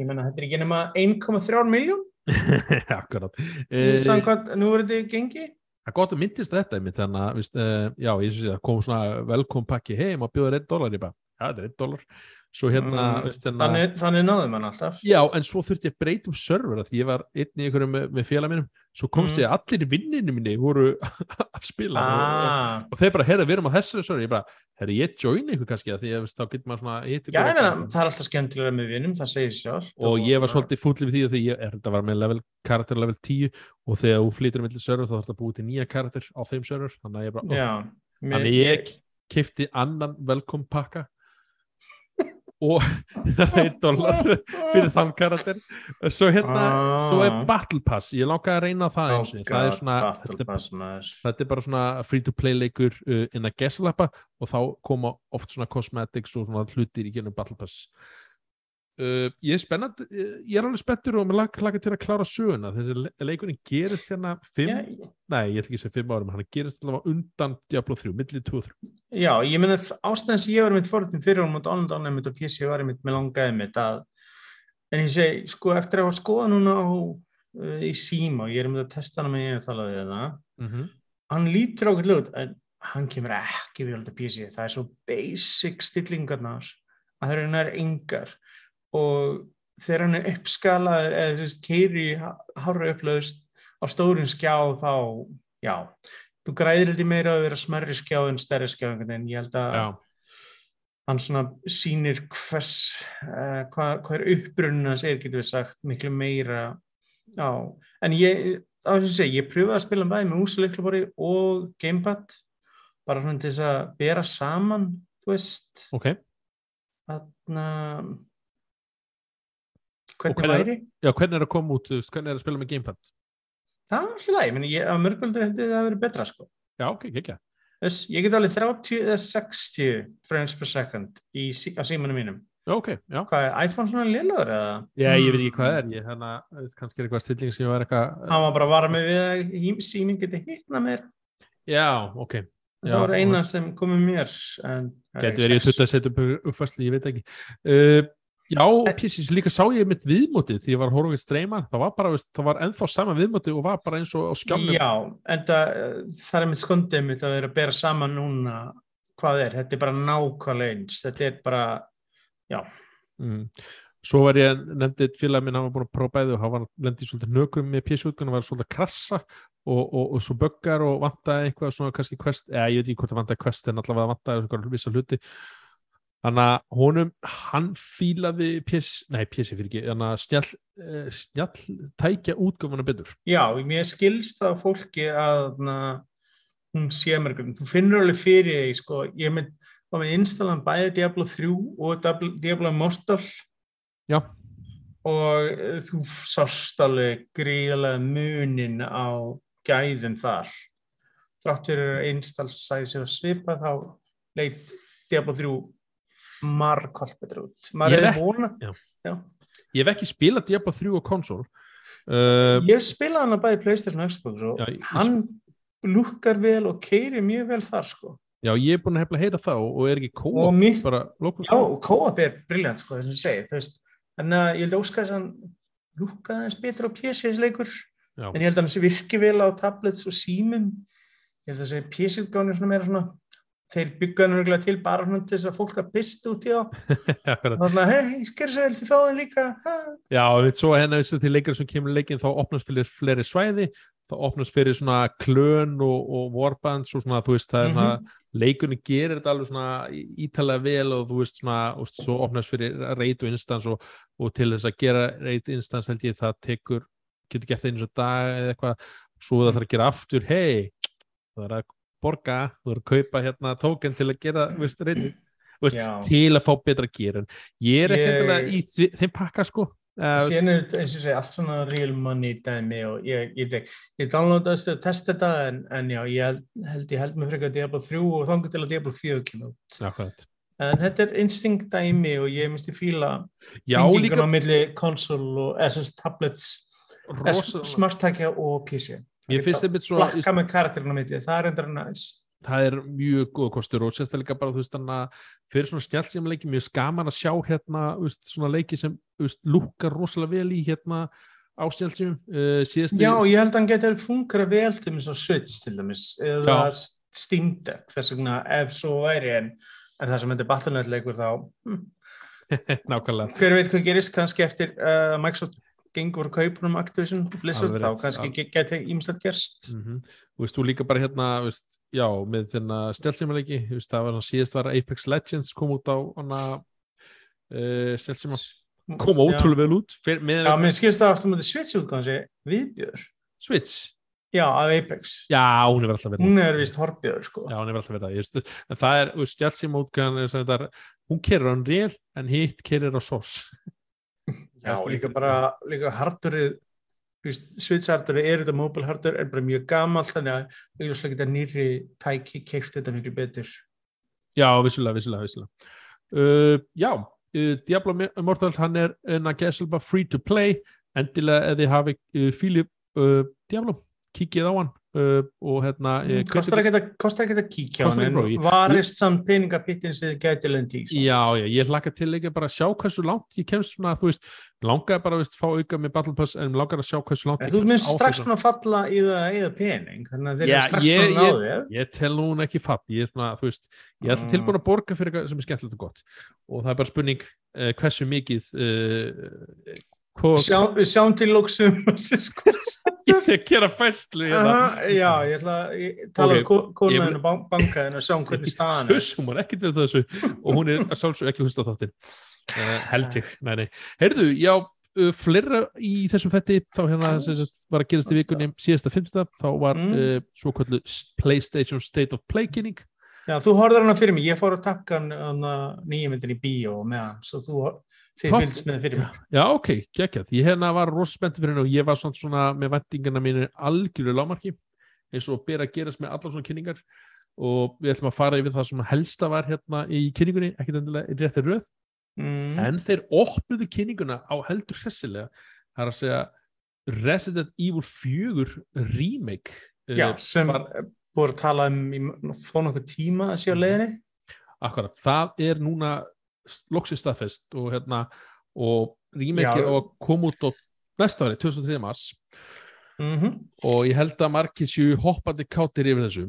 Ég menna, þetta er ekki nema 1,3 miljón akkurat. Eh, samkvæmt, nú er þetta gengi. Það er gott að myndist þetta einmitt þannig að, uh, já, ég syns að kom svona velkom pakki, hei, maður bjóður einn dólar, ég bara, já, þetta er einn dólar, svo hérna, Mm, víst, hérna, þannig, þannig náðum hann alltaf. já, en svo þurfti ég að breyta um server, að því ég var einn í einhverjum með, með félag mínum, svo komst Mm. ég að allir vinninu minni voru að spila og, Ah, og þeir bara, herra, við erum á þessari server, ég bara, herra, ég join ykkur kannski, því að, víst, þá getur maður svona, ykkur já, ég meina, það er alltaf skemmtilega með vinum, það segir sjálf. og ég var svolítið fúllið við því því ég er þetta var með level, karakter level 10 og þegar þú flytur millir server þá þarf þetta að búið til nýja karakter á þeim server þannig að ég bara, ó, Já. Þannig ég kifti annan velkom pakka og það er einn dólar fyrir þann karakter svo hérna, Ah. svo er Battle Pass ég langaði að reyna það eins og það er svona, þetta, er- maður. þetta er bara svona free to play leikur uh, inn að gesalappa og þá koma oft svona cosmetics og svona hlutir í genum Battle Pass uh, ég er spennand ég er alveg spenntur og mér laka, laka til að klára söguna. Þessi le leikurinn gerist hérna fimm, Já, nei ég ætla ekki að segja fimm árum hann gerist allavega undan Diablo 3 millið 2 og 3 Já, ég meina ástæðan sem ég var mitt fórhundin fyrir hún mútið online online mitt og PC var mitt með langaði mitt að en ég segi, sko, eftir að skoða núna á, uh, í síma og ég er mitt að testa hana með ég að tala við það mm -hmm. hann lítur okkur lút en hann kemur ekki við alltaf PC það er svo basic stillingarnar að það eru nær engar og þegar hann er uppskalaður eða þú veist, keiri hára upplaust á stórin skjá þá, já. Þú græðir heldur meira að vera smerri skjá en stærri skjá veginn, ég held að já. hann svona sýnir hvers uh, hvað, hvað er upprunna segir getur við sagt miklu meira já, en ég á þess að segja, ég pröfaði að spila bæði með úsleiklubori og gamepad bara svona til þess að bera saman þú veist. Ok, þarna Og hvernig hvernig er- væri? Já hvernig er að koma út hvernig er að spila með gamepad? Það var alltaf læg, ég á mörguldur held ég að það verið betra sko. Já ok, ekki Þess, ég get alveg 30 eða 60 frames per second í, á símanum mínum. Já ok, já. Hvað er iPhone svona liðlaður eða? Já, ég veit ekki Hmm. hvað það er, ég hérna, kannski er eitthvað stilling sem ég var eitthvað, hann var bara að vara mig við að síminn geti hittna mér. Já, ok, Já, það var eina sem kom með mér getur verið að setja upp uppfæslu, ég veit ekki. Uh, já, písis, líka sá ég mitt viðmótið því ég var við streyma, það var bara, það var ennþá sama viðmótið og var bara eins og á skjánum. já, en það, það er mitt skondið mitt að vera að bera saman núna hvað er, þetta er bara nákvæmlega eins. Þetta er bara, já. Mm. Svo var ég nefndið félag minn, hann var búin að prófa bæði og hann var lendið svolítið nökum með písutgun og var svolítið að krassa og, og, og svo böggar og vantaði eitthvað svona kannski quest, eða ég veit ekki hvort það vantaði quest en allavega vantaði eitthvað vissa hluti þannig að honum hann fílaði pís, nei písi fyrir ekki þannig að snjall, eh, snjall tækja útgöfuna betur. Já, mér skilst það á fólki að na, hún sé mér þú finnur alveg fyrir því sko, ég mynd, var með installan bæði Diablo 3 og Diablo, Immortal. Já. og eh, þú sást alveg gríðarlega munin á gæðum þar. Þrátt fyrir einstals sæði sig að svipa þá leit Diablo 3 margkvælt betur út maður ekki- vona Já. Já. ég hef ekki spilað Diablo 3 á konsól. Uh, ég spilaði hann að bæði Playstation og Xbox og Já, hann lukkar vel og keiri mjög vel þar sko. Já, ég er búin að hefla að heyra þá og er ekki mér, bara local já, co-op er briljant sko þess að segi, þú veist. Þannig að ég held að óska þess að hann lukkaði eins betur á PC þessi leikur. Já. en ég held að hann sé virki vel á tablets og símum. Ég held að þessi PC-utgáðan er svona meira svona þeir byggja hann örgulega til bara svona til þess að fólk að pist út í á og þannig að hei, gerð svo vel, fáðu hann líka ha. Já, við svo hérna þessu til leikar sem kemur í leikinn þá opnast fyrir fleiri svæði þá opnast fyrir svona klön og, og warbands og svona, þú veist, það er svona leikunni gerir þetta alveg svona ítalega vel og þú veist svona, og svo opnast fyrir rate og instans og, og til þess að gera rate instans held ég það tekur, getur það eins og dag eða eitthvað, svo það þarf að gera aftur hei, það er að borga þú er að kaupa hérna tóken til að gera, veist, rate veist, til að fá betra gear en ég er endilega í þi- þeim pakka sko uh, síðan er þetta eins og segja allt svona real money dæmi og ég, ég, ég, ég downloadaðist að testa þetta en, en já, ég held, held ég held með frekar Diablo 3 og þangur til að Diablo 4 kemur út. Akkurat. en þetta er instinct dæmi og ég minnst ég fíla líka á milli konsol og SS tablets smarttækja og PC ég finnst þetta svo flakka með karakterinn á milli, það er endur næs. Það er mjög góð kostur og sérstaklega bara þú veist þannig að fyrir svona snjálfsíma leiki mjög skaman að sjá hérna veist, svona leiki sem veist, lúkar rosalega vel í hérna á snjálfsímum uh, síðast já, ég held að hann geti fungera vel til á Switch til dæmis eða Deck þess vegna ef svo væri en, en það sem þetta er Battle.net leikur þá hm, nákvæmlega. Hver veit hvað gerist kannski eftir uh, Microsoft gengur kaupunum Activision Blizzard þá kannski geti ímslega gerst. Mm þú veist, þú líka bara hérna veist, já, með þenna snjálfsíma leiki þú veist, það var hann síðast var Apex Legends kom út á uh, snjálfsíma, kom ótrúlega vel út fyrir, með Já, mér skilst það aftur með Switch útgáðan sé viðbjör Switch? Já, af Apex. Já, hún er alltaf verið Hún er vist horfbjör sko. Já, hún er alltaf verið það. Ég veist, En það er, þetta er, hún kerir á Unreal en hitt kerir á Source. Já, líka bara, líka hardurið Switch hardurið er þetta mobile hardur er bara mjög gamall þannig að auðvitað geta nýri tæki keift þetta miklu betur. Já, vissulega, vissulega, vissulega. Uh, já, uh, Diablo Immortal, hann er en að gæsla free to play, endilega ef þið hafi uh, fílið uh, Diablo, kikið á hann uh, og hérna Kostar ekki að, kostar ekki að kíkja á hann varist samt peningapittin sem þið gæti lendi í. Já, já, ég hlakka til ekki bara að sjá hversu langt ég kemst svona, þú veist, langaði bara að fá auka með Battle Pass en langaði að sjá hversu langt ég þú minnst á strax búin að falla í það eða pening þannig að þeir eru strax að ná þér ég tel hún ekki fatt ég er svona, þú veist, ég er alltaf Mm. tilbúin að borga fyrir eitthvað sem er skemmtilegt og gott og það er bara spurning uh, hversu mikið hvað Sjá, Við sjáum til lóksum ég tek gera fæslu hérna. Já, ég ætla að tala um konaðinu bankaðinu og sjáum hvernig staðan er. hún var ekkert við þessu. Og hún er að sjálfsög ekki að hlusta á þáttin uh, held ég, nei nei. Heyrðu, já, uh, fleira í þessum fetti þá hérna sagt, var að gerast í vikunni síðasta 50. þá var Mm. uh, svo kvöldu PlayStation State of Play kynning Já, þú horfður hana fyrir mig, ég fór að hana nýjumyndin í bíó með hann, svo þú, þið fylgst með fyrir mig. Já, ok, geggjað. Ég hérna var rosa spenntið fyrir henni og ég var svona, svona með vendingana mínu algjörðu lámarki eins og ber að gerast með allar svona kynningar og við ætlum að fara yfir það sem helsta var hérna í kynningunni, ekkert endilega í rétti röð, Mm. en þeir opnuðu kynninguna á heldur hressilega, það er að segja Resident Evil 4 remake. eh, Já, sem var- búið að tala um í þó nokkuð tíma að sé á leiðinni. Akkurat, það er núna loksist staðfest og hérna og á að koma út á næsta ári, 2003. mars Mm og ég held að margir séu hoppandi kátir yfir þessu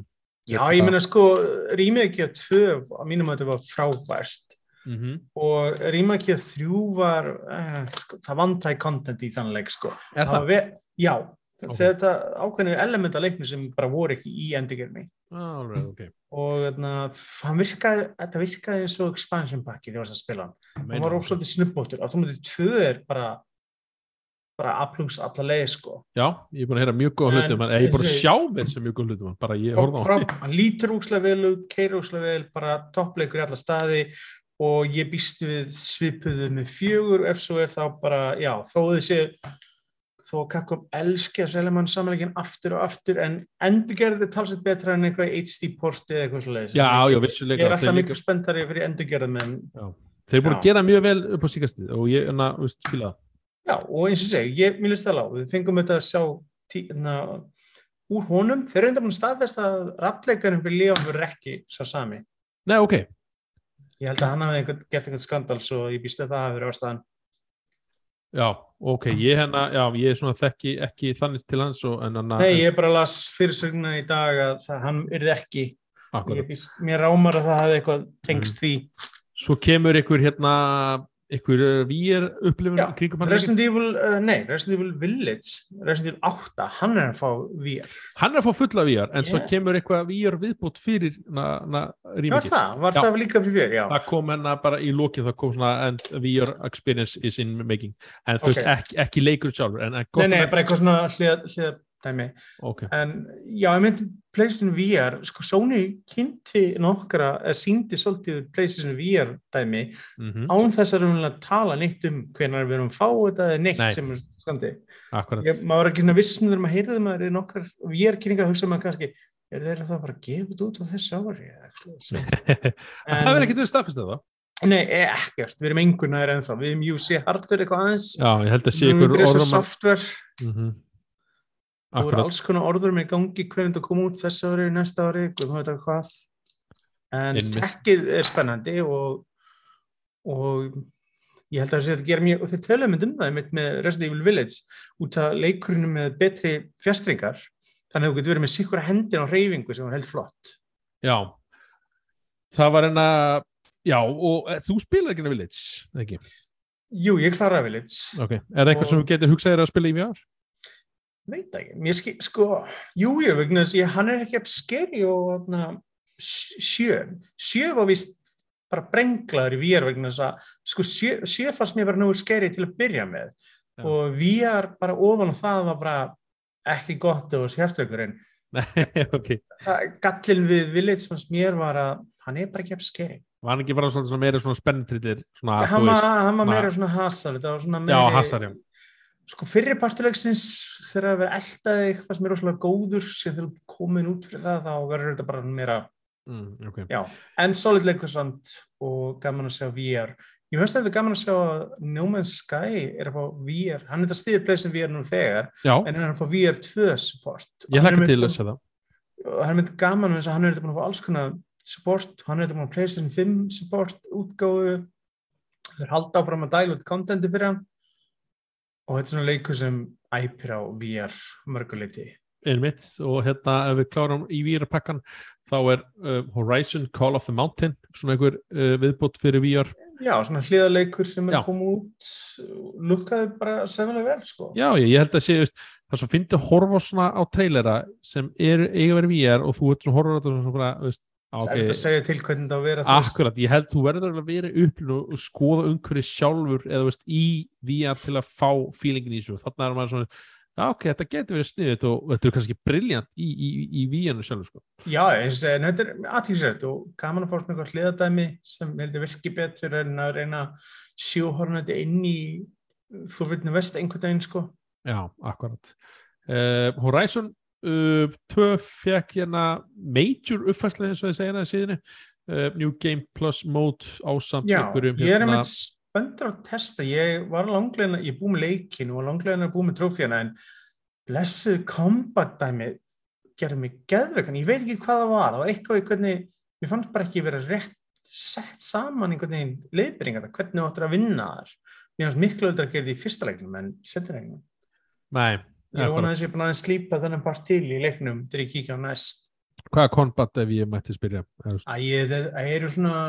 Já, ég meina sko, Rímækja 2, að mínum að þetta var frábært mm -hmm. og Rímækja 3 var, uh, sko, það vantæði content í þann leik sko. Er það? Ve já, Ok. þetta ákveðnir element að leiknu sem bara voru ekki í endigerni. Ah, alveg, ok og þarna, hann virkaði, þetta virkaði eins og expansion pakki þegar þú varst að spila hann. hann var það. ósvöldi snubbóttur, Automatic 2 er bara bara A-plus alla leið sko. Já, ég er búin að heyra mjög góða hlutum en ég er búin að sjá mér sem mjög góða hlutum bara ég Og horfði á frá, hann lítur úkslega vel keir úkslega vel bara toppleikur í alla staði og ég býst við svipuðu með fjögur ef svo er þá bara, já, þó þessi þó að Kakkom elski að selja mann samanleikin aftur og aftur en endur gerði talsett betra en eitthvað HD porti eða eitthvað svolítið ég er alltaf miklu spenntari fyrir endur gerði menn þeir eru búin að gera mjög vel upp á síkastið og ég, enna, veist, spila Já, og eins og segi, ég, list það lág, við fengum þetta að sjá tí, na, úr honum, þeir eru enda búin að staðfesta að rappleikarinn fyrir Leon verður ekki svo sami. Nei, ok, Ég held að hann einhvern, gert einhvern skandal svo ég býst að það. Já, ok ég, hennar, já, ég er svona þekki ekki þannig til hans og, en hann Nei, ég bara las fyrirsögna í dag að það, hann yrði ekki, býst, mér rámar að það hafi eitthvað tengst því. Svo kemur ykkur hérna ykkur VR upplifun Já, kringum hann Resident Evil, uh, nei, Resident Evil Village, Resident Evil 8, hann er að fá VR. hann er að fá fulla VR en svo Yeah. kemur eitthvað VR viðbútt fyrir na, na, Já, rýmikið það, var Já. það líka fyrir VR, já. það kom hennar bara í lókið það kom svona VR experience is in making en þú Ok. veist ekki, ekki leikur sjálfur en, en Nei, nei, bara eitthvað svona hlið dæmi. ok, En já, ég myndi PlayStation VR, sko Sony kynnti nokkra, eða síndi svolítið PlayStation VR dæmi mm án þess að raunverulega tala neitt um hvenar við erum að fá þetta eða neitt Nei. sem er skandi. akkurat. Ég, maður var ekki svona viss með þegar maður heyrði maður eða nokkar VR-kynninga að hugsa maður kannski er þeirra það bara að þetta út á þessu ári það verður ekki til að staðfesta það. Nei, ekkert, við erum engun aðeins ennþá, við erum UC hardware eitthvað aðeins, já, ég held að sé við ykkur orðum software. Mm -hmm. Það voru akkurat, alls konar orður með gangi hvernig það kom út þessu ári, næsta ári, hvað veit það hvað. En tekkið er spennandi og, og ég held að það sé að gera mjög, og þeir töluðum um það með Resident Evil Village út af leikurinu með betri fjastringar, þannig að þú getur verið með sikkur hendin á reyfingu sem var held flott. já það var enna já, og e, þú spilar ekki enna Village, ekki? Jú, ég kláraði Village, ok, er það eitthvað Og- sem þú getur hugsað þér að spila í VR? Veit ekki, mér skil, sko, jú, jú, vegna þess að hann er ekki skeri og sjö, sjö var vist bara brenglaður í VR vegna þess að sko sjö, sjö fannst mér bara nú skeri til að byrja með. Já. og VR bara ofan á það var bara ekki gott og sérstökurinn Nei, ok, gallin við Village fannst mér var að hann er bara ekki skeri var hann ekki bara svona, svona meira svona spennentrillir svona, hann var, meira svona hasar þetta var svona já sko fyrri partulegsins þegar að vera eldaði eitthvað sem er rosalega góður. Sem þegar þú komin út fyrir það þá verður þetta bara meira mm, ok, Já, en solid leikur samt og gaman að sjá VR. Ég finnst þetta gaman að sjá að No Man's Sky er að fá VR, hann er þetta stiður pleysin VR nú þegar, já, en hann er að fá VR 2 support. Ég er með- til að sjá það. Og hann er myndið gaman að hann er þetta búin að fá alls konar support, hann er þetta búin að PlayStation 5 support útgáfu, þeir halda áfram að dæla út contenti fyrir hann og þetta er svona leikur sem æpir á VR mörguleiti. einmitt og hérna ef við klárum í VR pakkan þá er uh, Horizon Call of the Mountain svona einhver uh, viðbútt fyrir VR Já, svona hliðaleikur sem er koma út, lukkaði bara sefnilega vel, sko. já, ég, ég held að sé, það svo fyndi að horfa svona á trailera sem er eiga verið VR og þú ert svona horfa á svona, Það er ok, þetta að segja til hvernig það á að veist. akkurat, ég held þú verður að vera upplun og, skoða umhverju sjálfur eða veist, í VR til að fá feelingin í þessu, þannig er maður svona já, ok, þetta getur verið sniðut og þetta er kannski briljant í, í, í, í VR-nu sjálfur sko. Já, en þetta er aðtíksrætt og gaman að fá svona eitthvað hliðadæmi sem heldur virki betur en að reyna að sjóhorna þetta inn í fórvitinu vest einhvern veginn sko. Já, akkurat. Uh, Horizon uh, 2 fekk hérna major uppfærslega eins og þið segja það í síðinu. Uh, New Game Plus Mode ásamt Já, einhverjum ég er hérna- einmitt spöndur að testa, ég var langlegin ég búið með leikin og langlegin að búið með trófjana en blessuð combat dæmi gerði mig geðveikan, ég veit ekki hvað það var. Það var eitthvað í hvernig, mér fannst bara ekki vera rétt sett saman einhvern veginn leiðbyrringar, hvernig þú áttur að vinna þar mér fannst miklu öllur að gera því í fyrsta leiknum en setja leiknum, Nei, ég vona þess að ég er búin að slípa þennan part til í leiknum þegar ég kíkja á næst Hvað er combat ef ég mætti spyrja? Það eru svona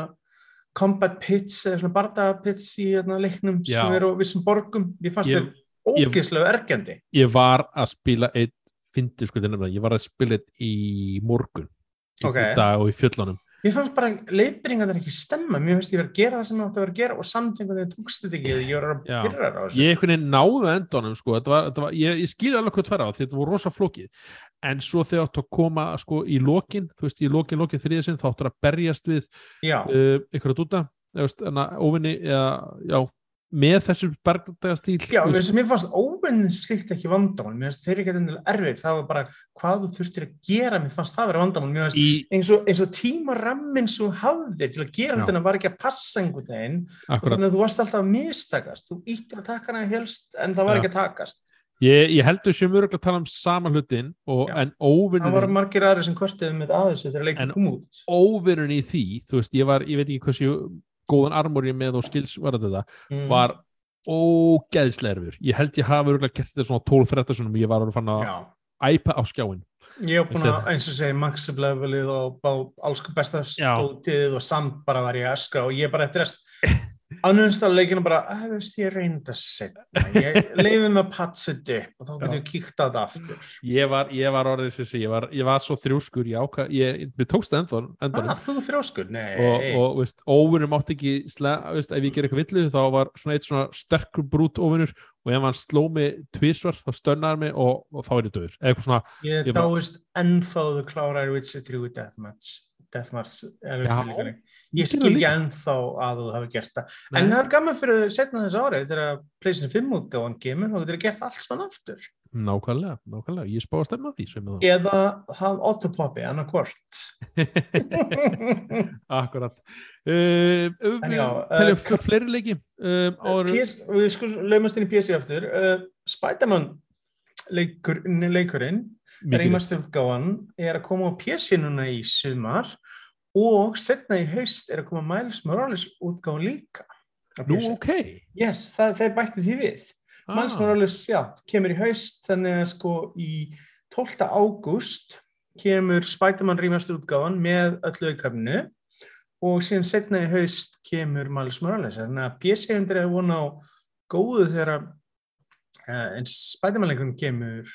combat pits eða svona bardaga pits í þarna leiknum Já. sem eru á vissum borgum ég fannst þeir ógeðslega ergjandi Ég var að spila einn fyndi sko þetta nefnilega, ég var að spila einn í morgun í Ok. dag og í fjöllunum mér fannst bara þetta ekki stemma. Mér finnst ég verið að gera það sem ég átti að vera að gera og samt einhvern veginn tókst þetta ekki ég var að Já. byrja á þessu ég einhvern veginn náði endunum sko, þetta var, þetta var, ég, ég skilja alveg hvað tverra á því þetta voru rosa flókið. En svo þegar áttu að koma sko í lokin þú veist í lokin, lokin þriðið sinn þá áttu að berjast við já, uh, að dúta óvinni eða, já, með þessu bergdagastíl Já, mér fannst óvinn slikt ekki vandamál. Mér finnst þeir ekki eitthvað erfið það var bara hvað þú þurftir að gera. Mér fannst það vera vandamál. Í, eins og, eins og tímarammin svo hafðir til að gera þetta var ekki að passa einhvern veginn. Þannig að þú varst alltaf að mistakast. Þú íttir að taka hana helst en það var Já. ekki að takast. Ég, ég heldur sem öruglega að tala um sama hlutin og, en það óvinnin var margir aðri sem kvörtiði með aðeins þegar En- leikum kom út. óvinnin í því, þú veist, ég var ég veit ekki hversu góðan armor ég með og skils var þetta, Mm. var ógeðslega erfur, ég held ég hafa öruglega gert þetta svona 12-13 sunum, ég var að fann að æpa á skjáin Ég hef búin að, eins og segi, maxi levelið og alls besta stótið og samt bara var ég að öskra og ég bara eftir rest annarstað leikinu bara, að veist ég reynda setna, ég leiði mig að patsa þetta upp og þá getur Já. ég kíkt á þetta aftur. Ég var, ég var orðið sé, ég var, ég var svo þrjúskur ég ákvað, ég, við tókst það ennþá endanum. Ah, þú þrjóskur, nei. Og, og veist, óvinnur mátti ekki veist, ef ég ger eitthvað villu þá var svona eitt svona sterkur brút óvinnur og ef hann sló mig tvísvar þá stönnar mig og, og þá er ég döður eitthvað svona, ég dáist ennþá þú klárar Witcher 3 í Deathmatch Deathmatch, er Já. Ég Ég skil líka. ennþá að þú hafi gert það. Nei. en það er gaman fyrir setna þess árið þegar PlayStation 5 útgáðan kemur þá getur þau gert allt spann aftur. Nákvæmlega, nákvæmlega. Ég spá að stemma því það. Eða það autopoppi annarkvort akkurat uh, já, teljum uh, uh, fleiri leiki áður, PS, við sko lögumast inn í PC aftur. Uh, Spiderman leikur, leikurinn mikið. reymastu uppgáðan er að koma á PC núna í sumar og setna í haust er að koma Miles Morales útgáðan líka. Nú ok. Yes, það, þeir bætti því við. Miles ah, Morales, já, kemur í haust þannig að sko í 12. ágúst kemur Spiderman rýmast útgáfan með öllu aukafnu og síðan setna í haust kemur Miles Morales. Þannig að PC-hundir hefur vona á góðu þegar uh, en Spiderman-leikurinn kemur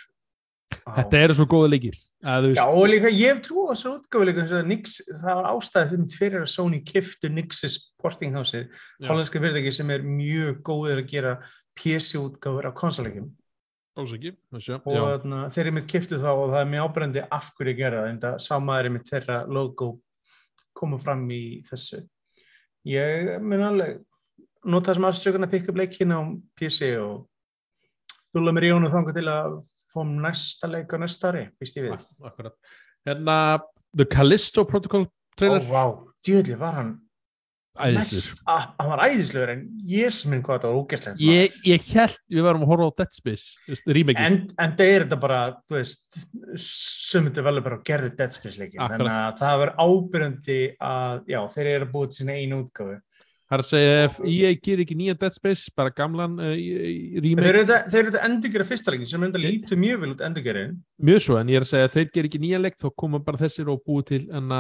þetta eru svo góða leikir Já, og líka ég hef trú á þessu útgáfu líka það var ástæðið fyrir, fyrir að Sony kiftu Nix's porting houseið, Já. hollandska fyrirtæki sem er mjög góðir að gera PC útgáfur á þessu, og þeir eru mitt kiftu þá og það er mjög ábrendi af hverju að gera það en það samaður er mitt þeirra logo koma fram í þessu. Ég mun alveg nota þessum afsökun að pikka upp leikin á PC og dúla mér í jónu þangar til að fóum næsta leik á næsta ári, víst ég við. Akkurat. Hérna, The Callisto Protocol Ó, trailer, vá, djöðli var hann að, hann var æðislegur en jésus minn hvað þetta var ógæslegt ég, ég held við varum að horfa á Dead Space remake en, en það er þetta bara þú veist, sumundu vel bara að gerði Dead Space leikin, Akkurat. þannig að það var ábyrjandi að, já, þeir eru að búið til sína einu útgáfu það er að segja ef EA gerir ekki nýja Dead Space bara gamlan uh, remake. Þetta, þeir eru þetta endurgera fyrsta leikin sem enda lítur mjög vel út endurgerin mjög svo en ég er að segja að þeir gerir ekki nýja leik þá koma bara þessir og búið til en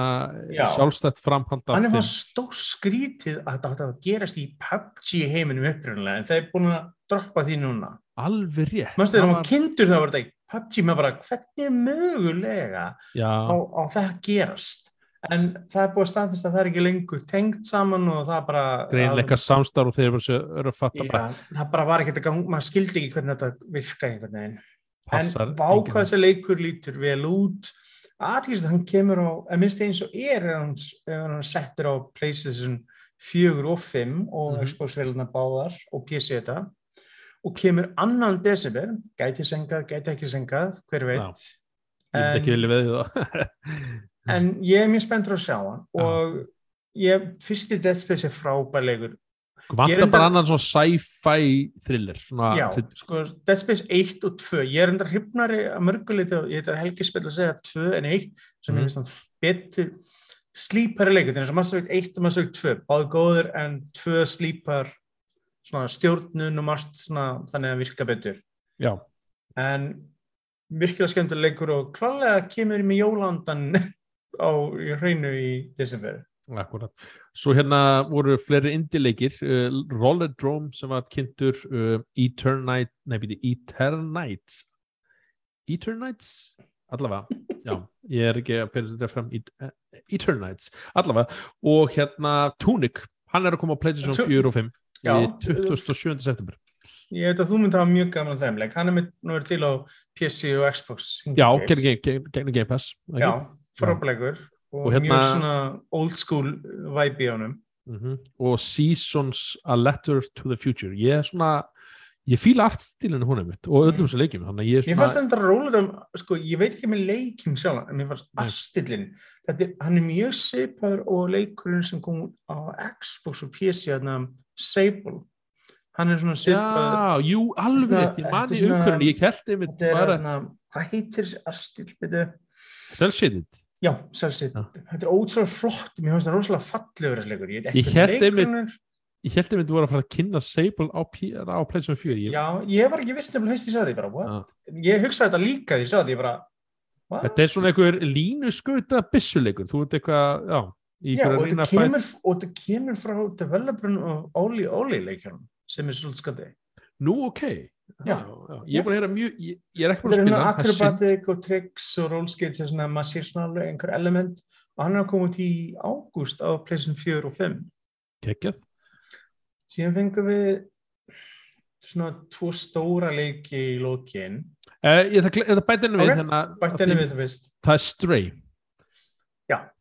Já. sjálfstætt framhald af hann er þeim. fann stór skrítið að þetta að gerast í PUBG heiminum upprunnilega en þeir er búin að droppa því núna. Alveg rétt. Manstu þegar Það maður var kindur þá var þetta í PUBG með bara hvernig er mögulega á, á það gerast en það er búið að staðfesta að það er ekki lengur tengt saman og það bara greinleika samstarf og þeir eru að- að fatta Já, bara. það bara var ekki að gang, maður skildi ekki hvernig þetta virka einhvern veginn. Passar en vá enginn. hvað þessi leikur lítur vel út. Aðlýst að hann kemur á að minnst eins og er ef hann, hann settur á Playstation 4 og 5 og Mhm. Xbox veiluna báðar og PC þetta og kemur annan desember gæti sengað, gæti ekki sengað hver veit. Ég myndi ekki vilja veið það en ég er mjög spenntur að sjá hann og ég, fyrsti Dead Space er frábær leikur Ég vantar reyndar- bara annan svona sci-fi thriller svona, Já, sko, Dead Space 1 og 2 ég er enda hrifnari að mörguleiti og ég heit Helgi spil að segja 2 en 1 sem Mhm. ég finnst hann betur slípari leikur, þannig að Mass Effect 1 og Mass Effect 2, báði góður en 2 slípar svona stjórnun og margt svona þannig að virka betur. Já, en virkilega skemmtur leikur og klálega kemur með jólandan á hreinu í desember. Akkurat svo hérna voru fleiri indileikir uh, Rollerdrome sem var kynntur uh, Eternite, nei býti Eternites Eternites allavega, já, ég er ekki að fyrir þetta fram eh, Eternites, allavega, og hérna Tunic, hann er að koma á PlayStation Tu- 4 og 5 Já, í 27. september. Ég veit að þú myndi hafa mjög gaman að þeim leik, hann er með nú er til á PC og Xbox já, gegnum Game, Pass? Já, frábæleikur og, Og hérna- mjög svona old school vibe í honum. Mm og Seasons A Letter to the Future. Ég er svona, ég fíla artstílinu hún einmitt og öllum sem leikjum þannig að ég svona fannst þetta rólega um, sko, ég veit ekki með leikjum sjálf, en mér fannst arstillin, þetta er, hann er mjög svipaður og leikurinn sem kom á Xbox og PC, þarna Sable, hann er svona svipaður, Já, jú, alveg ég man þetta í svona- umhverjum, ég held einmitt bara þarna, hvað heitir þessi arstill, byrju? selshaded. Já, selvsitt, Já. þetta er ótrúlega flott, mér fannst það rosalega fallegur þessi leikur, ég veit Ég leikurinn einmitt-. Ég held einmitt þú voru að fara að kynna Sable á, á PlayStation 4. Ég, Já, ég var ekki viss nefnilega fyrst ég sagði því bara, what? Já. Ég hugsaði þetta líka því ég sagði ég bara, what? Þetta er svona einhver línuskauta byssuleikur, þú ert eitthvað, já, Já, og þetta kemur, þetta kemur frá developerinn og Oli Oli leikjörnum sem er svolítið skandi. Nú, ok. Já. já. Ég er búin að heyra mjög, ég, ég er ekki búin að er spila. er akrobatik og tricks og rollskates, þess að maður sér svona einhver element og hann er að koma út í ágúst á PlayStation 4 og 5. Kekjað. Síðan fengum við svona tvo stóra leiki í lókin. Uh, ég ætla að bæta henni við, hérna, það er Stray.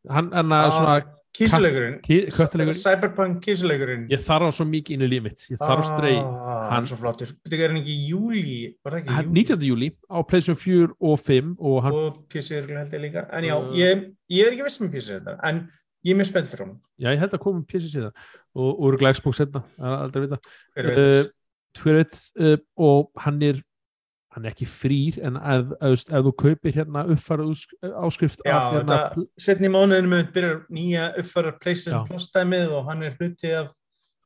Hann, hann að svona, Kísuleikurinn. Ki- köttuleikurinn. Cyberpunk kísuleikurinn. ég þarf á svo mikið inn í líf mitt. Ég þarf. Ah, hann Hann- er svo flottur. Þetta er hann ekki í júli, var það ekki júli? 19. júli á PlayStation 4 og 5 og hann, og er held ég líka en já, Uh. ég, ég er ekki viss með PC þetta en ég er mjög spennt fyrir hún já, ég held að koma um PC síðan og örugglega Xbox er aldrei vita. hver Uh, veit hver veit, uh, og hann er hann er ekki frýr en ef, ef, ef þú kaupir hérna uppfæra áskrift já, af hérna, setni mánuðinu með byrjar nýja uppfæra PlayStation dæmið og hann er hluti af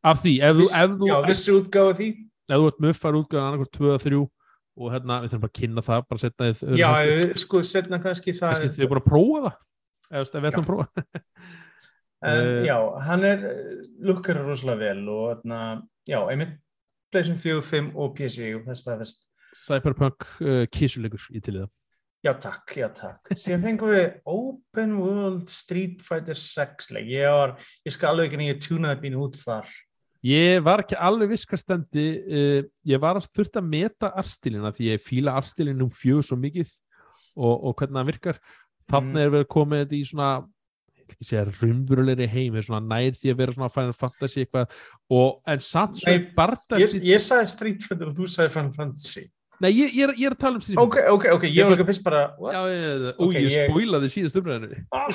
af því, ef þú, viss, ef þú, já, vissri útgáfa því. ef þú ert með uppfæra útgáðan annarkvært 2 og 3 og hérna, við þurfum að kynna það bara setna þið, já, ég- sko, setna kannski það kannski þið er bara að prófa það ef, við ætlum að prófa. En Eh. já, hann er eh, lukkar rosalega vel og þarna, já, einmitt PlayStation 4, 5 og PC og þess að veist Cyberpunk uh, kísuleikur í til í það Já takk, já takk. Síðan fengum við Open World Street Fighter 6 leik. Ég var, ég skal alveg ekki nýja túnaði bínu út þar. Ég var ekki alveg viss hvað stendi uh, ég var þurft að meta arstilina því ég fíla arstilin um fjög svo mikið og, og hvernig það virkar þannig Mm. er verið komið þetta í svona ég raunverulegri heim svona nær því að vera svona Final Fantasy eitthvað og en samt svo barndast Ég, ég sagði Street Fighter og þú sagði Final Fantasy. Nei, ég, ég, er, ég er að tala um Street Ok, ok, ok, ég var líka fyrst bara, what? Já, ég, og ég ég- spoilaði síðast umræðinu Ah.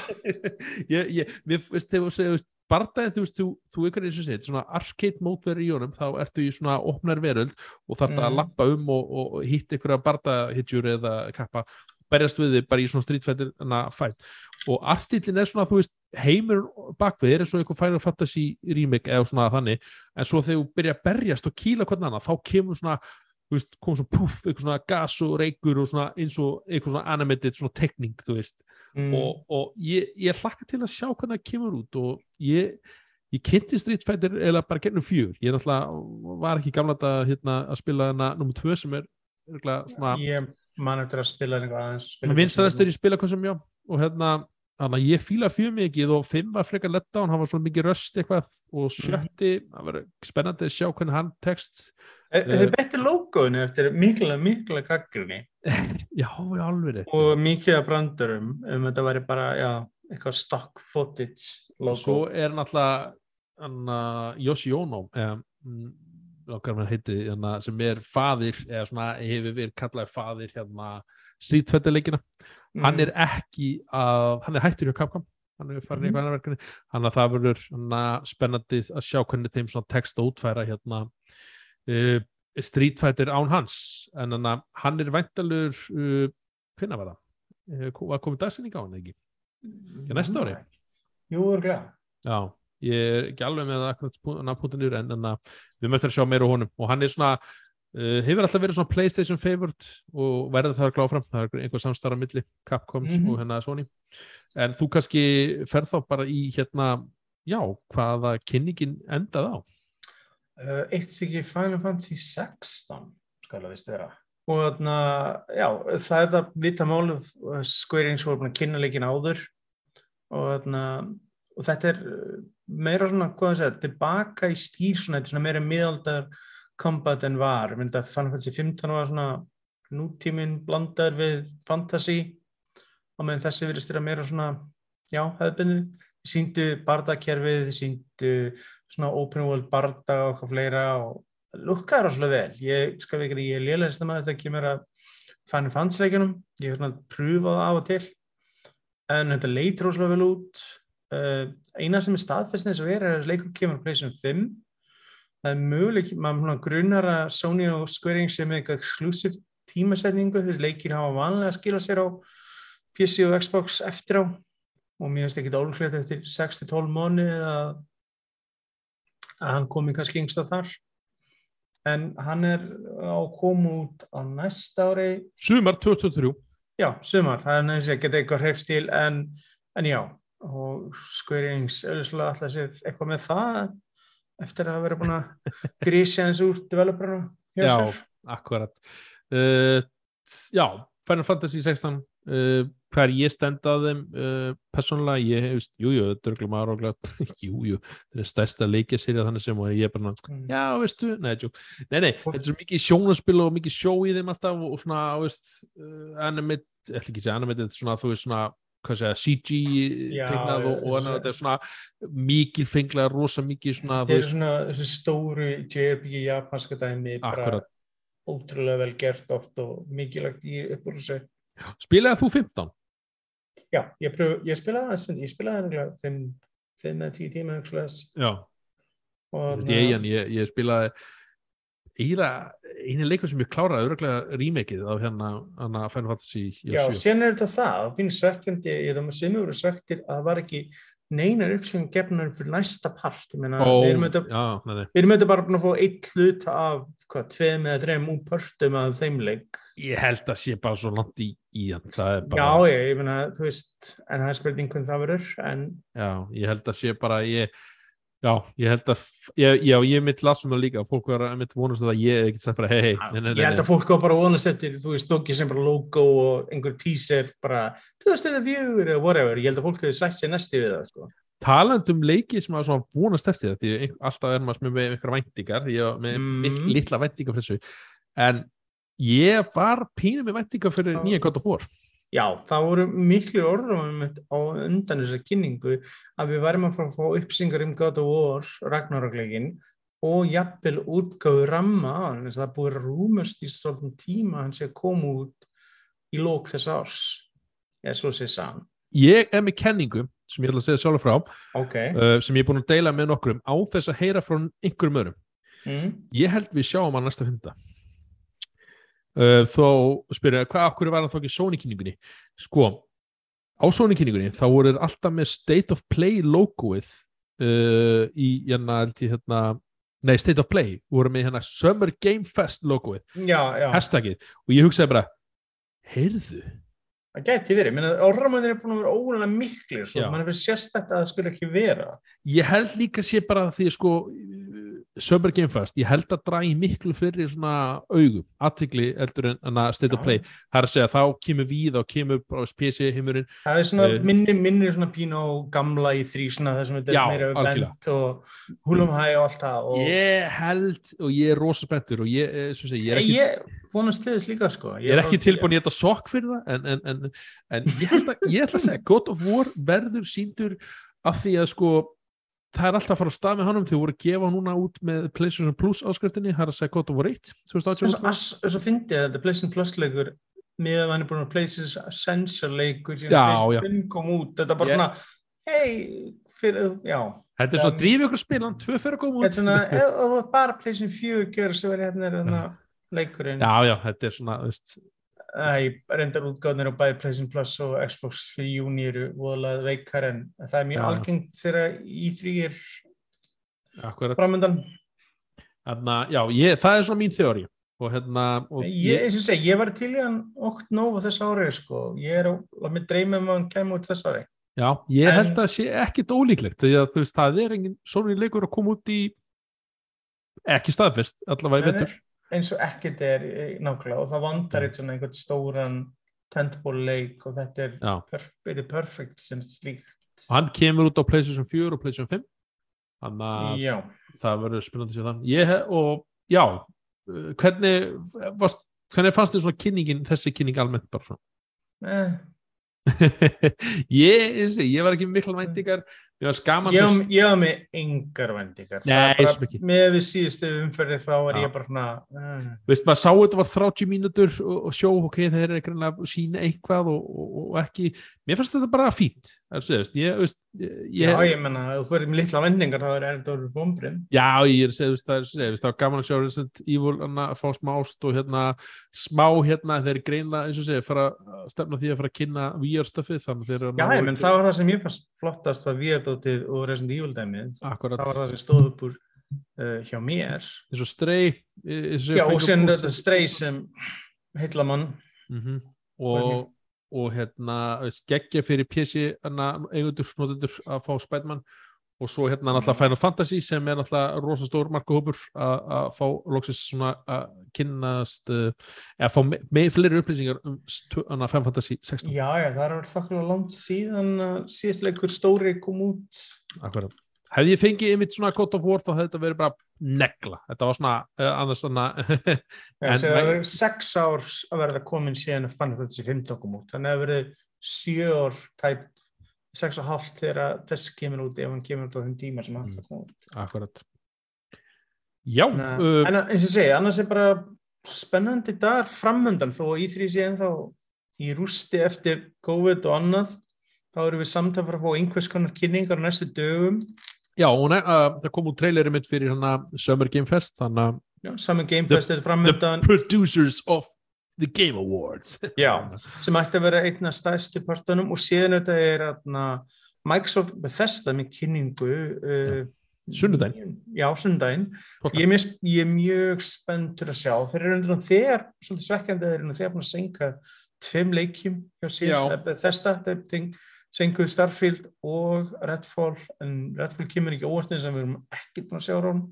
ég, ég, mér, veist, þegar þú veist, bardaginn, þú veist, þú, þú ykkur eins og segir, svona arcade mótverði í honum, þá ertu í svona opnar veröld og þarf að Mhm. lappa um og, og, og hitt ykkur að bardahitjur eða kappa, berjast við þig bara í svona strítfættir fætt og artstillin er svona, þú veist, heimur bakvið er svo eitthvað Final Fantasy remake eða svona þannig, en svo þegar þú byrja að berjast og kýla hvernig annað, þá kemur svona veist, kom svona puff, eitthvað svona gas og reykur og svona eins og eitthvað svona animated svona tekning, þú veist Mm. og, og ég, ég hlakka til að sjá hvernig það kemur út og ég ég kynnti Street Fighter eða bara gennum fjör ég náttúrulega var ekki gamla þetta hérna, að spila þarna nummer 2 sem er svona Ég man eftir að spila einhvað aðeins. spila með vinstræðastur í spilakossum já og hérna Þannig að ég fíla fjör mikið og fimm var frekar letta og hann var svona mikið röst eitthvað. Og sjötti, það verður spennandi að sjá hvernig hann tekst Þið betti logoinu eftir mikla, mikla gaggrinni Já, í alveg og mikið af brandurum um þetta væri bara, já, eitthvað stock footage logo. Svo er náttúrulega hann, Yoshi Ono um, okkar hann heiti sem er faðir eða svona hefur verið kallaði faðir hérna strítfættileikina hann er ekki að, hann er hættur hjá Capcom hann er farin í eitthvað annar verkefni hann að það verður spennandi að sjá hvernig þeim text að útfæra hérna uh, Street Fighter án hans en hana, hann er væntalur uh, hvenna var það? Uh, var komið dagsinning á hann ekki? ekki næsta ári? Jú, örglega. Já, ég er ekki alveg með akkurat nafnpunktinur en, en að við möttum að sjá meira á honum og hann er svona uh, hefur alltaf verið svona Playstation favorite og verður það að glá fram, það er einhver samstarra milli Capcoms Mhm. og hérna Sony. En þú kannski ferð þá bara í hérna, já, hvaða kynningin endað á? Uh, eitt stykki Final Fantasy 16 skal það vist vera. Og þarna, já, það er það vita málu Square Enix voru búin að kynna leikin áður. Og þarna og þetta er meira svona, hvað að segja, tilbaka í stíl svona, þetta er svona meira miðaldar combat en var, mynda Final Fantasy 15 var svona nútíminn blandar við fantasy. Og meðan þessi verið styrir meira svona já, hefðbundin, síndu bardakerfið, síndu svona open world barda og eitthvað fleira og lukkaði rosalega vel. Ég skal ekki, ég er lélægist að maður þetta kemur að fann fansleikunum, ég hef svona pröfað af og til. En þetta leit rosalega vel út. Uh, eina sem er staðfestnið sem er að leikur kemur á PlayStation 5 það er möguleik, maður grunnar að Sony og Square Enix er með eitthvað exclusive tímasetningu, þessi leikir hafa vanlega að skila sér á PC og Xbox eftir á. Og mér finnst ekki þetta ólfrið eftir 6-12 móni að, að hann komi kannski yngsta þar. En hann er á komu út á næsta ári. Sumar 2023 Já, sumar, það er næst að geta eitthvað hreifst til en, en já. Og Square Enix auðvitað alltaf sér eitthvað með það eftir að vera búin að grísja eins úr developerna Já, sér. akkurat uh, Já, Final Fantasy 16 uh, hver ég stend að þeim uh, persónulega, ég hefist, jújú þetta er glum aðróglætt, jújú þetta er stærsta leikjaserja þannig sem ég er bara mm. já, veistu, nei, nei, nei þetta er svo mikið sjónaspil og mikið sjó í þeim alltaf og svona, veist animate, ekki segja animate þetta er svona, þú veist, svona Segja, CG tegnað og, og þetta er svona mikið fenglega, rosa mikið svona þetta er svona þessi stóru JRPG japanska dæmi bara ótrúlega vel gert oft og mikilvægt í uppbúrlösu Spilaði þú 15? Já, ég, pröf, ég spilaði það ég spilaði það 5-10 tíma Já. Og ég, ég, ég spilaði eina leikur sem ég kláraði öruglega rímekið af hérna, hérna Final Fantasy Já, sen er þetta það, það finnst svekkjandi ég það maður sem eru svektir að það var ekki neinar uppsvöngum gefnar fyrir næsta part meina, Ó, við erum þetta bara búin að fá eitt hlut af hvað, tveim eða þreim úr pörtum af þeim leik. Ég held að sé bara svo langt í, í bara... Já, ég, ég meina, þú veist en það er spurning hvernig það verður en... Já, ég held að sé bara ég Já, ég held að, ég, já, ég mitt lasum það líka, fólk var að mitt vonast að ég get sagt bara hei, hei. Ég held að fólk var bara vonast eftir, þú veist, þókið sem bara logo og einhver teaser, bara, þú veist, eða viewer eða whatever, ég held að fólk hefði sætt sér næsti við það, sko. Talandum leiki sem að vonast eftir þetta, því alltaf er maður með einhverja væntingar, ég var með mm. litla væntingar fyrir þessu, en ég var pínum með væntingar fyrir nýja gott og fór. Já, það voru miklu orðrum á undan þessar kynningu að við varum að fara að fá uppsingar um God of War, Ragnarokleikin og jafnvel útgáðu ramma á hann, þess að það búið rúmast í svolítum tíma hann sé að koma út í lók þess árs eða svo sé sann. Ég er með kenningu sem ég ætla að segja sjálf frá okay. uh, sem ég er búin að deila með nokkrum á þess að heyra frá einhverjum öðrum. Mm. Ég held við sjáum að næsta fynda Uh, þó spyrja, hvað okkur var það þá ekki Sony kynningunni? Sko, á Sony kynningunni þá voru alltaf með State of Play logoið uh, í, hérna, hérna nei, State of Play, voru með hérna Summer Game Fest logoið. Hashtagið, og ég hugsaði bara heyrðu? Það gæti verið, menn að orðramöðin er búin að vera ólega miklu, svo. Mann hefur sérstætt að það skulle ekki vera. Ég held líka sé bara því sko Summer Game Fest, ég held að drægi miklu fyrir svona augum, aðtikli eldur en að state of play, það er að segja þá kemur við og kemur PC heimurinn. Það er svona uh, minni, minni svona pín og gamla í þrý svona það sem þetta er meira vend og húlumhæ og allt það og... Ég held og ég er rosa spenntur og ég, eh, sé, ég er ekki Ég vonast þess líka sko. Ég er ekki tilbúin í þetta sokk fyrir það en, en, en, en ég held að, ég ætla að segja God of War verður síndur af því að sko það er alltaf að fara á stað með honum því voru að gefa núna út með PlayStation Plus áskriftinni, það er að segja gott og voru eitt þess að fyndi að þetta PlayStation Plus leikur með að hann er búin að PlayStation Essential leikur PlayStation kom út þetta er bara yeah. svona hei, fyrir, já. Þetta er svona um, drífið okkur spilan, tvö fyrir að koma út. Þetta er svona, eða bara PlayStation 4 gjör sem verður hérna, hérna leikurinn. Já, já, þetta er svona, veist reyndar útgáðnir á bæði PlayStation Plus og Xbox fyrir júni eru voðalega veikar en það er mjög ja. algengt þegar í3 er framöndan Já, ég, það er svona mín þjóri og hérna og ég, ég, seg, ég var til í hann okt nógu þess ári sko. ég er á, að mér dreyma um að hann kemur út þess ári. Já, ég en, held að sé ekkit ólíklegt því að þú veist, það er engin svona leikur að koma út í ekki staðfest, allavega í vettur eins og ekkert er nákvæmlega og það vandar eitt svona einhvern stóran tentbólleik og þetta er perf perfekt sem slíkt. Og hann kemur út á PlayStation 4 og PlayStation 5 þannig að það verður spennandi sér þann. Ég, og já uh, hvernig, varst, hvernig fannst þið svona kynningin, þessi kynning almennt bara svona? Eh. ég, ég var ekki mikla væntingar Ég var skaman Ég sem- haf- ég haf með engar vendingar. Með við síðustu umferði þá er ég bara uh, veist maður sá þetta var 30 mínútur og, sjó, ok, þeir eru greinlega að sína eitthvað og, og, og ekki mér fannst þetta bara veist, ég, veist, ég, já, ég, menna, þú fyrir með litla vendingar þá er þetta orðið bombrinn. já, ég er að segja, veist, það, var gaman að sjá Resident Evil hana, að fá smá ást og hérna smá hérna, þeir greinlega, eins og segja fara að stefna því að fara að kynna VR-stöfið að Já, ég menn, það var það sem ég fannst flottast var Viadótið og Resident Evil dæmið. akkurat, Það var það sem stóð upp úr uh, hjá mér. eins og eins og Já, og sen þetta strey sem heillamann. mm og, og hérna geggja fyrir PC eigundur, notendur að fá Spiderman og svo hérna náttúrulega Final Fantasy sem er náttúrulega rosastór markahópur að að fá loksins svona að kynnast uh, eða fá me- með fleiri upplýsingar um Final Fantasy 16 Já, já, það er þakkulega langt síðan að síðast leikur stóri kom út. Akkurat. hefði ég fengið einmitt svona God of War þá hefði þetta verið bara negla þetta var svona uh, annars En- en, það er sex ár að verða komin síðan að Final Fantasy 15 kom út. Þannig að það verið sjö ár tæp, sex og hálft þegar að þess kemur út ef hann kemur út á þeim tíma sem hann Mm. kom út. akkurat já að- uh, En eins og segi, annars er bara spennandi dagar framöndan þó að í3 sé ennþá í rústi eftir COVID og annað þá erum við samt að fara að fá einhvers konar kynningar á næstu dögum já, og uh, það kom út traileri mitt fyrir hana Summer Game Fest að Já, saman Gamefest er the framöndan producers of the Game Awards. Já, sem ætti að vera einna stæðstu partunum og síðan þetta er atna, Microsoft Bethesda með kynningu uh, Sunnudaginn. Já, sunnudaginn. Ég er, mjög, ég er mjög spenntur að sjá. Þeir eru undir þegar, svolítið svekkjandi þeir eru þegar búin að senka tveim leikjum hjá Já. síðan, Bethesda þeir senkuðu Starfield og Redfall en Redfall kemur ekki óvart eins en við erum ekki búin að sjá rón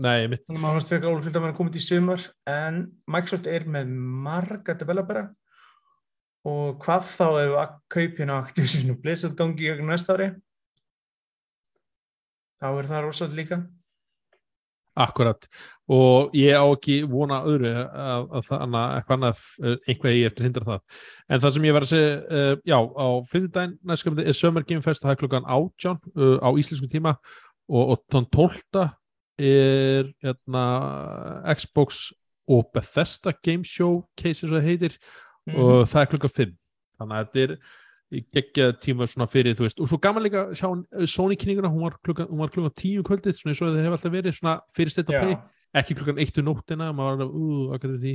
nei, mitt þannig að maður fannst fyrir álugfylgd að vera komið í sumar en Microsoft er með marga developera. Og hvað þá ef að kaupina Activision og Blizzard gangi í gegnum næsta ári? Þá er það rosalega líka. Akkurat, og ég á ekki vona öðru að, að það annað, eitthvað annað, eh, einhvað ég eftir að hindra það. En það sem ég var að segja, uh, já, á fimmtudaginn næstkomandi er Summer Game Fest, það er klukkan átján uh, á íslensku tíma og, og þann tólta er hérna, Xbox og Bethesda Game Show case og það heitir Mhm. og það er klukkan 5 þannig að þetta er geggja tíma svona fyrir, þú veist, og svo gaman líka sjá uh, Sony kynninguna, hún var klukkan, hún var klukkan 10 um kvöldið, svona eins og það hefur alltaf verið svona fyrir stett að play, ekki klukkan 1 um nóttina, maður var alveg, uh, hvað er því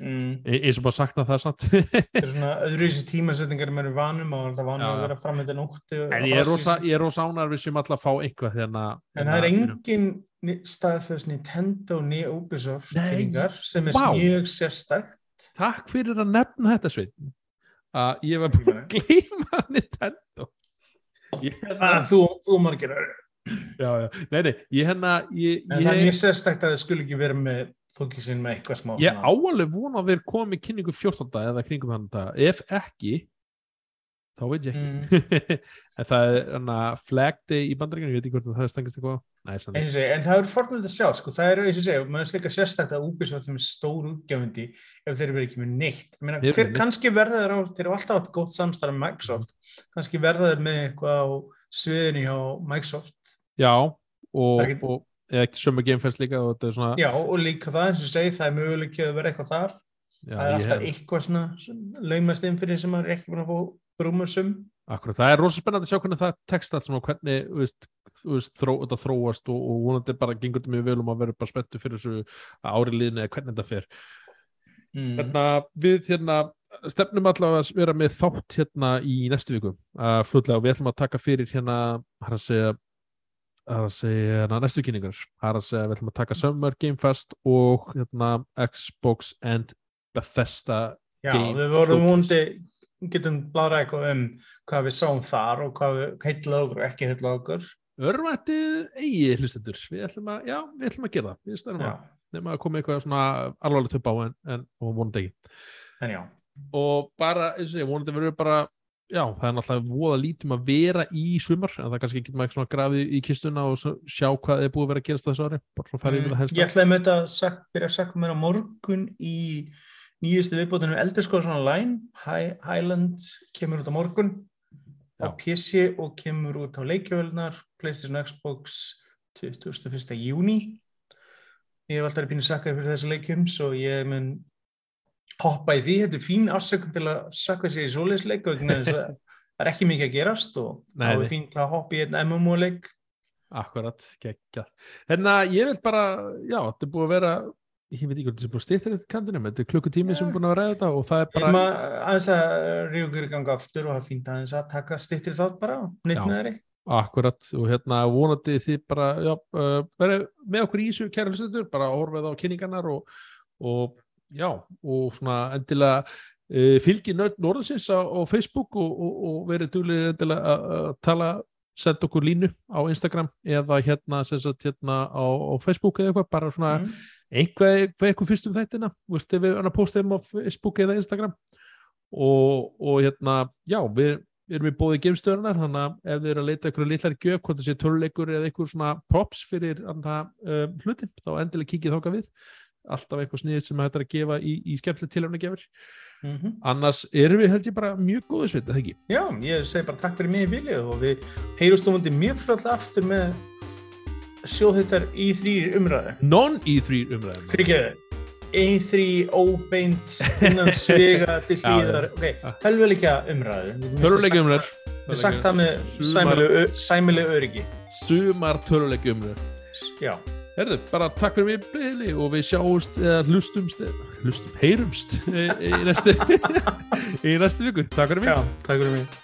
Mm. E eins og bara sakna það samt Það er svona öðruvísi tímasetningar sem eru vanum það er vanum Já. að vera framöndan nóttu en ég er rosa, ég er rosa ánar við sem alltaf fá hérna En það er engin staðfest Nintendo ni Ubisoft Nei, kynningar sem er vá. mjög sérstækt takk fyrir að nefna þetta sveit að ég var búin að gleyma Nintendo. Ég, Ah, hérna, Þú, þú margir já, já, nei, nei, ég ég, En það er mjög sérstækt að það skulle ekki vera með þókísinn með eitthvað smá Ég áalveg vona að vera komið kynningu 14. eða kringum dag, ef ekki þá veit ég Mm. ekki en það er hana flag day í bandaríkjunum, ég veit ekki hvort að það er stengist eitthvað Nei, segi, En það er fornilegt að sjá, sko, það er eins og segja, maður slikka sérstækt að Ubisoft er stór útgefandi ef þeir eru ekki með neitt. Meina, hver, með kannski verða þeir á, þeir eru alltaf átt gótt samstarf með Microsoft, kannski verða þeir með eitthvað á sviðinu hjá Microsoft. já, og, ekki- og eða ekki sömu gamefest líka og svona Já, og líka það eins og segi, það er möguleik að vera eitthvað þar. já, það er alltaf eitthvað svona sem laumast inn fyrir sem maður er ekki búin að fá brúmur sum. akkurat, það er rosa spennandi að sjá hvernig það tekst allt svona, hvernig þú veist, þró, þetta þróast og, og vonandi bara gengur þetta mjög vel og maður verður bara spenntu fyrir þessu ári liðni eða hvernig þetta fer Mm. hérna, við hérna stefnum allavega að vera með þátt hérna í næstu viku uh, flutlega og við ætlum að taka fyrir hérna að segja, að segja hérna, næstu kynningar, að segja við ætlum að taka Summer Game Fest og hérna Xbox and Bethesda Já, Game við vorum hundi, getum blára eitthvað um hvað við sáum þar og hvað við heitlaði okkur og ekki heitlaði okkur. örvættið eigi hlustendur. Við ætlum að, já, við ætlum að gera það. Við Já, að, nema að koma eitthvað svona alvarlega töp á en, en vonandi ekki. En já. og bara, eins og ég vonandi verður bara já, það er náttúrulega voða lítum að vera í sumar, en það kannski getur maður svona grafið í kistuna og sjá hvað er búið að vera að gerast þessu ári, bara svona færið Mm, Ég ætlaði með þetta að byrja að sakka mér á morgun í nýjustu viðbótinu Elderskóðs Online, High, Highland kemur út á morgun á Já. PC og kemur út á leikjavölunar, PlayStation Xbox 21. júni. Ég hef alltaf bínu sakkað fyrir þessu leikjum, svo ég mun hoppa í því. Þetta er fín afsökun til að sakka sér í svoleiðsleik og það er ekki mikið að gerast og Nei, þá er fínt að hoppa í einn MMO-leik. Akkurat, geggjað. Hérna, ég vil bara, já, þetta er búið að vera, ég veit ekki hvað þetta er búið að stýttir þetta kantinum, þetta er klukkutími sem er búin að ræða þetta og það er Bara... Maður aðeins að ríugur ganga aftur og það fínt aðeins að taka stittir þátt bara, nýtt með þeirri. akkurat, og hérna vonandi þið bara, já, uh, verið með okkur í þessu kæra hlustendur, bara horfið á kynningarnar og, og já, og svona endilega uh, fylgi nörd norðsins á, á Facebook og, og, og verið duglir endilega að tala senda okkur línu á Instagram eða hérna, sem sagt, hérna á, á Facebook eða eitthvað, bara svona Mm. Einhvað, eitthvað, eitthvað fyrstum þættina veist, ef við erum að posta þeim á Facebook eða Instagram. Og, og hérna, já, við erum í bóði geimstöðunar, þannig að ef þið eru að leita ykkur litlar gjöf, hvort það sé töluleikur eða eitthvað svona props fyrir hana, uh, hlutin, þá endilega kikið þóka við. Alltaf eitthvað sniðið sem hættar að gefa í, í skemmtileg tilhörna gefur Mm annars erum við held ég bara mjög góðu sveit, eða ekki? Já, ég segi bara takk fyrir mig í bíli og við heyrumst um hundi mjög fljóðlega aftur með sjóðhittar í þrýr umræðu. Non-E3 umræðum Krikið, E3 óbeint innan svega til hlýðar. Ok, helvelikja umræðu. Töluleiki umræður Við sagt það með sæmilegu öryggi. Sumar töluleiki umræður Já, Herðu, bara takk fyrir mig Bili og við sjáumst eða hlustumst hlustum, heyrumst í, í næstu í næstu viku, takk fyrir mig já, takk fyrir mig.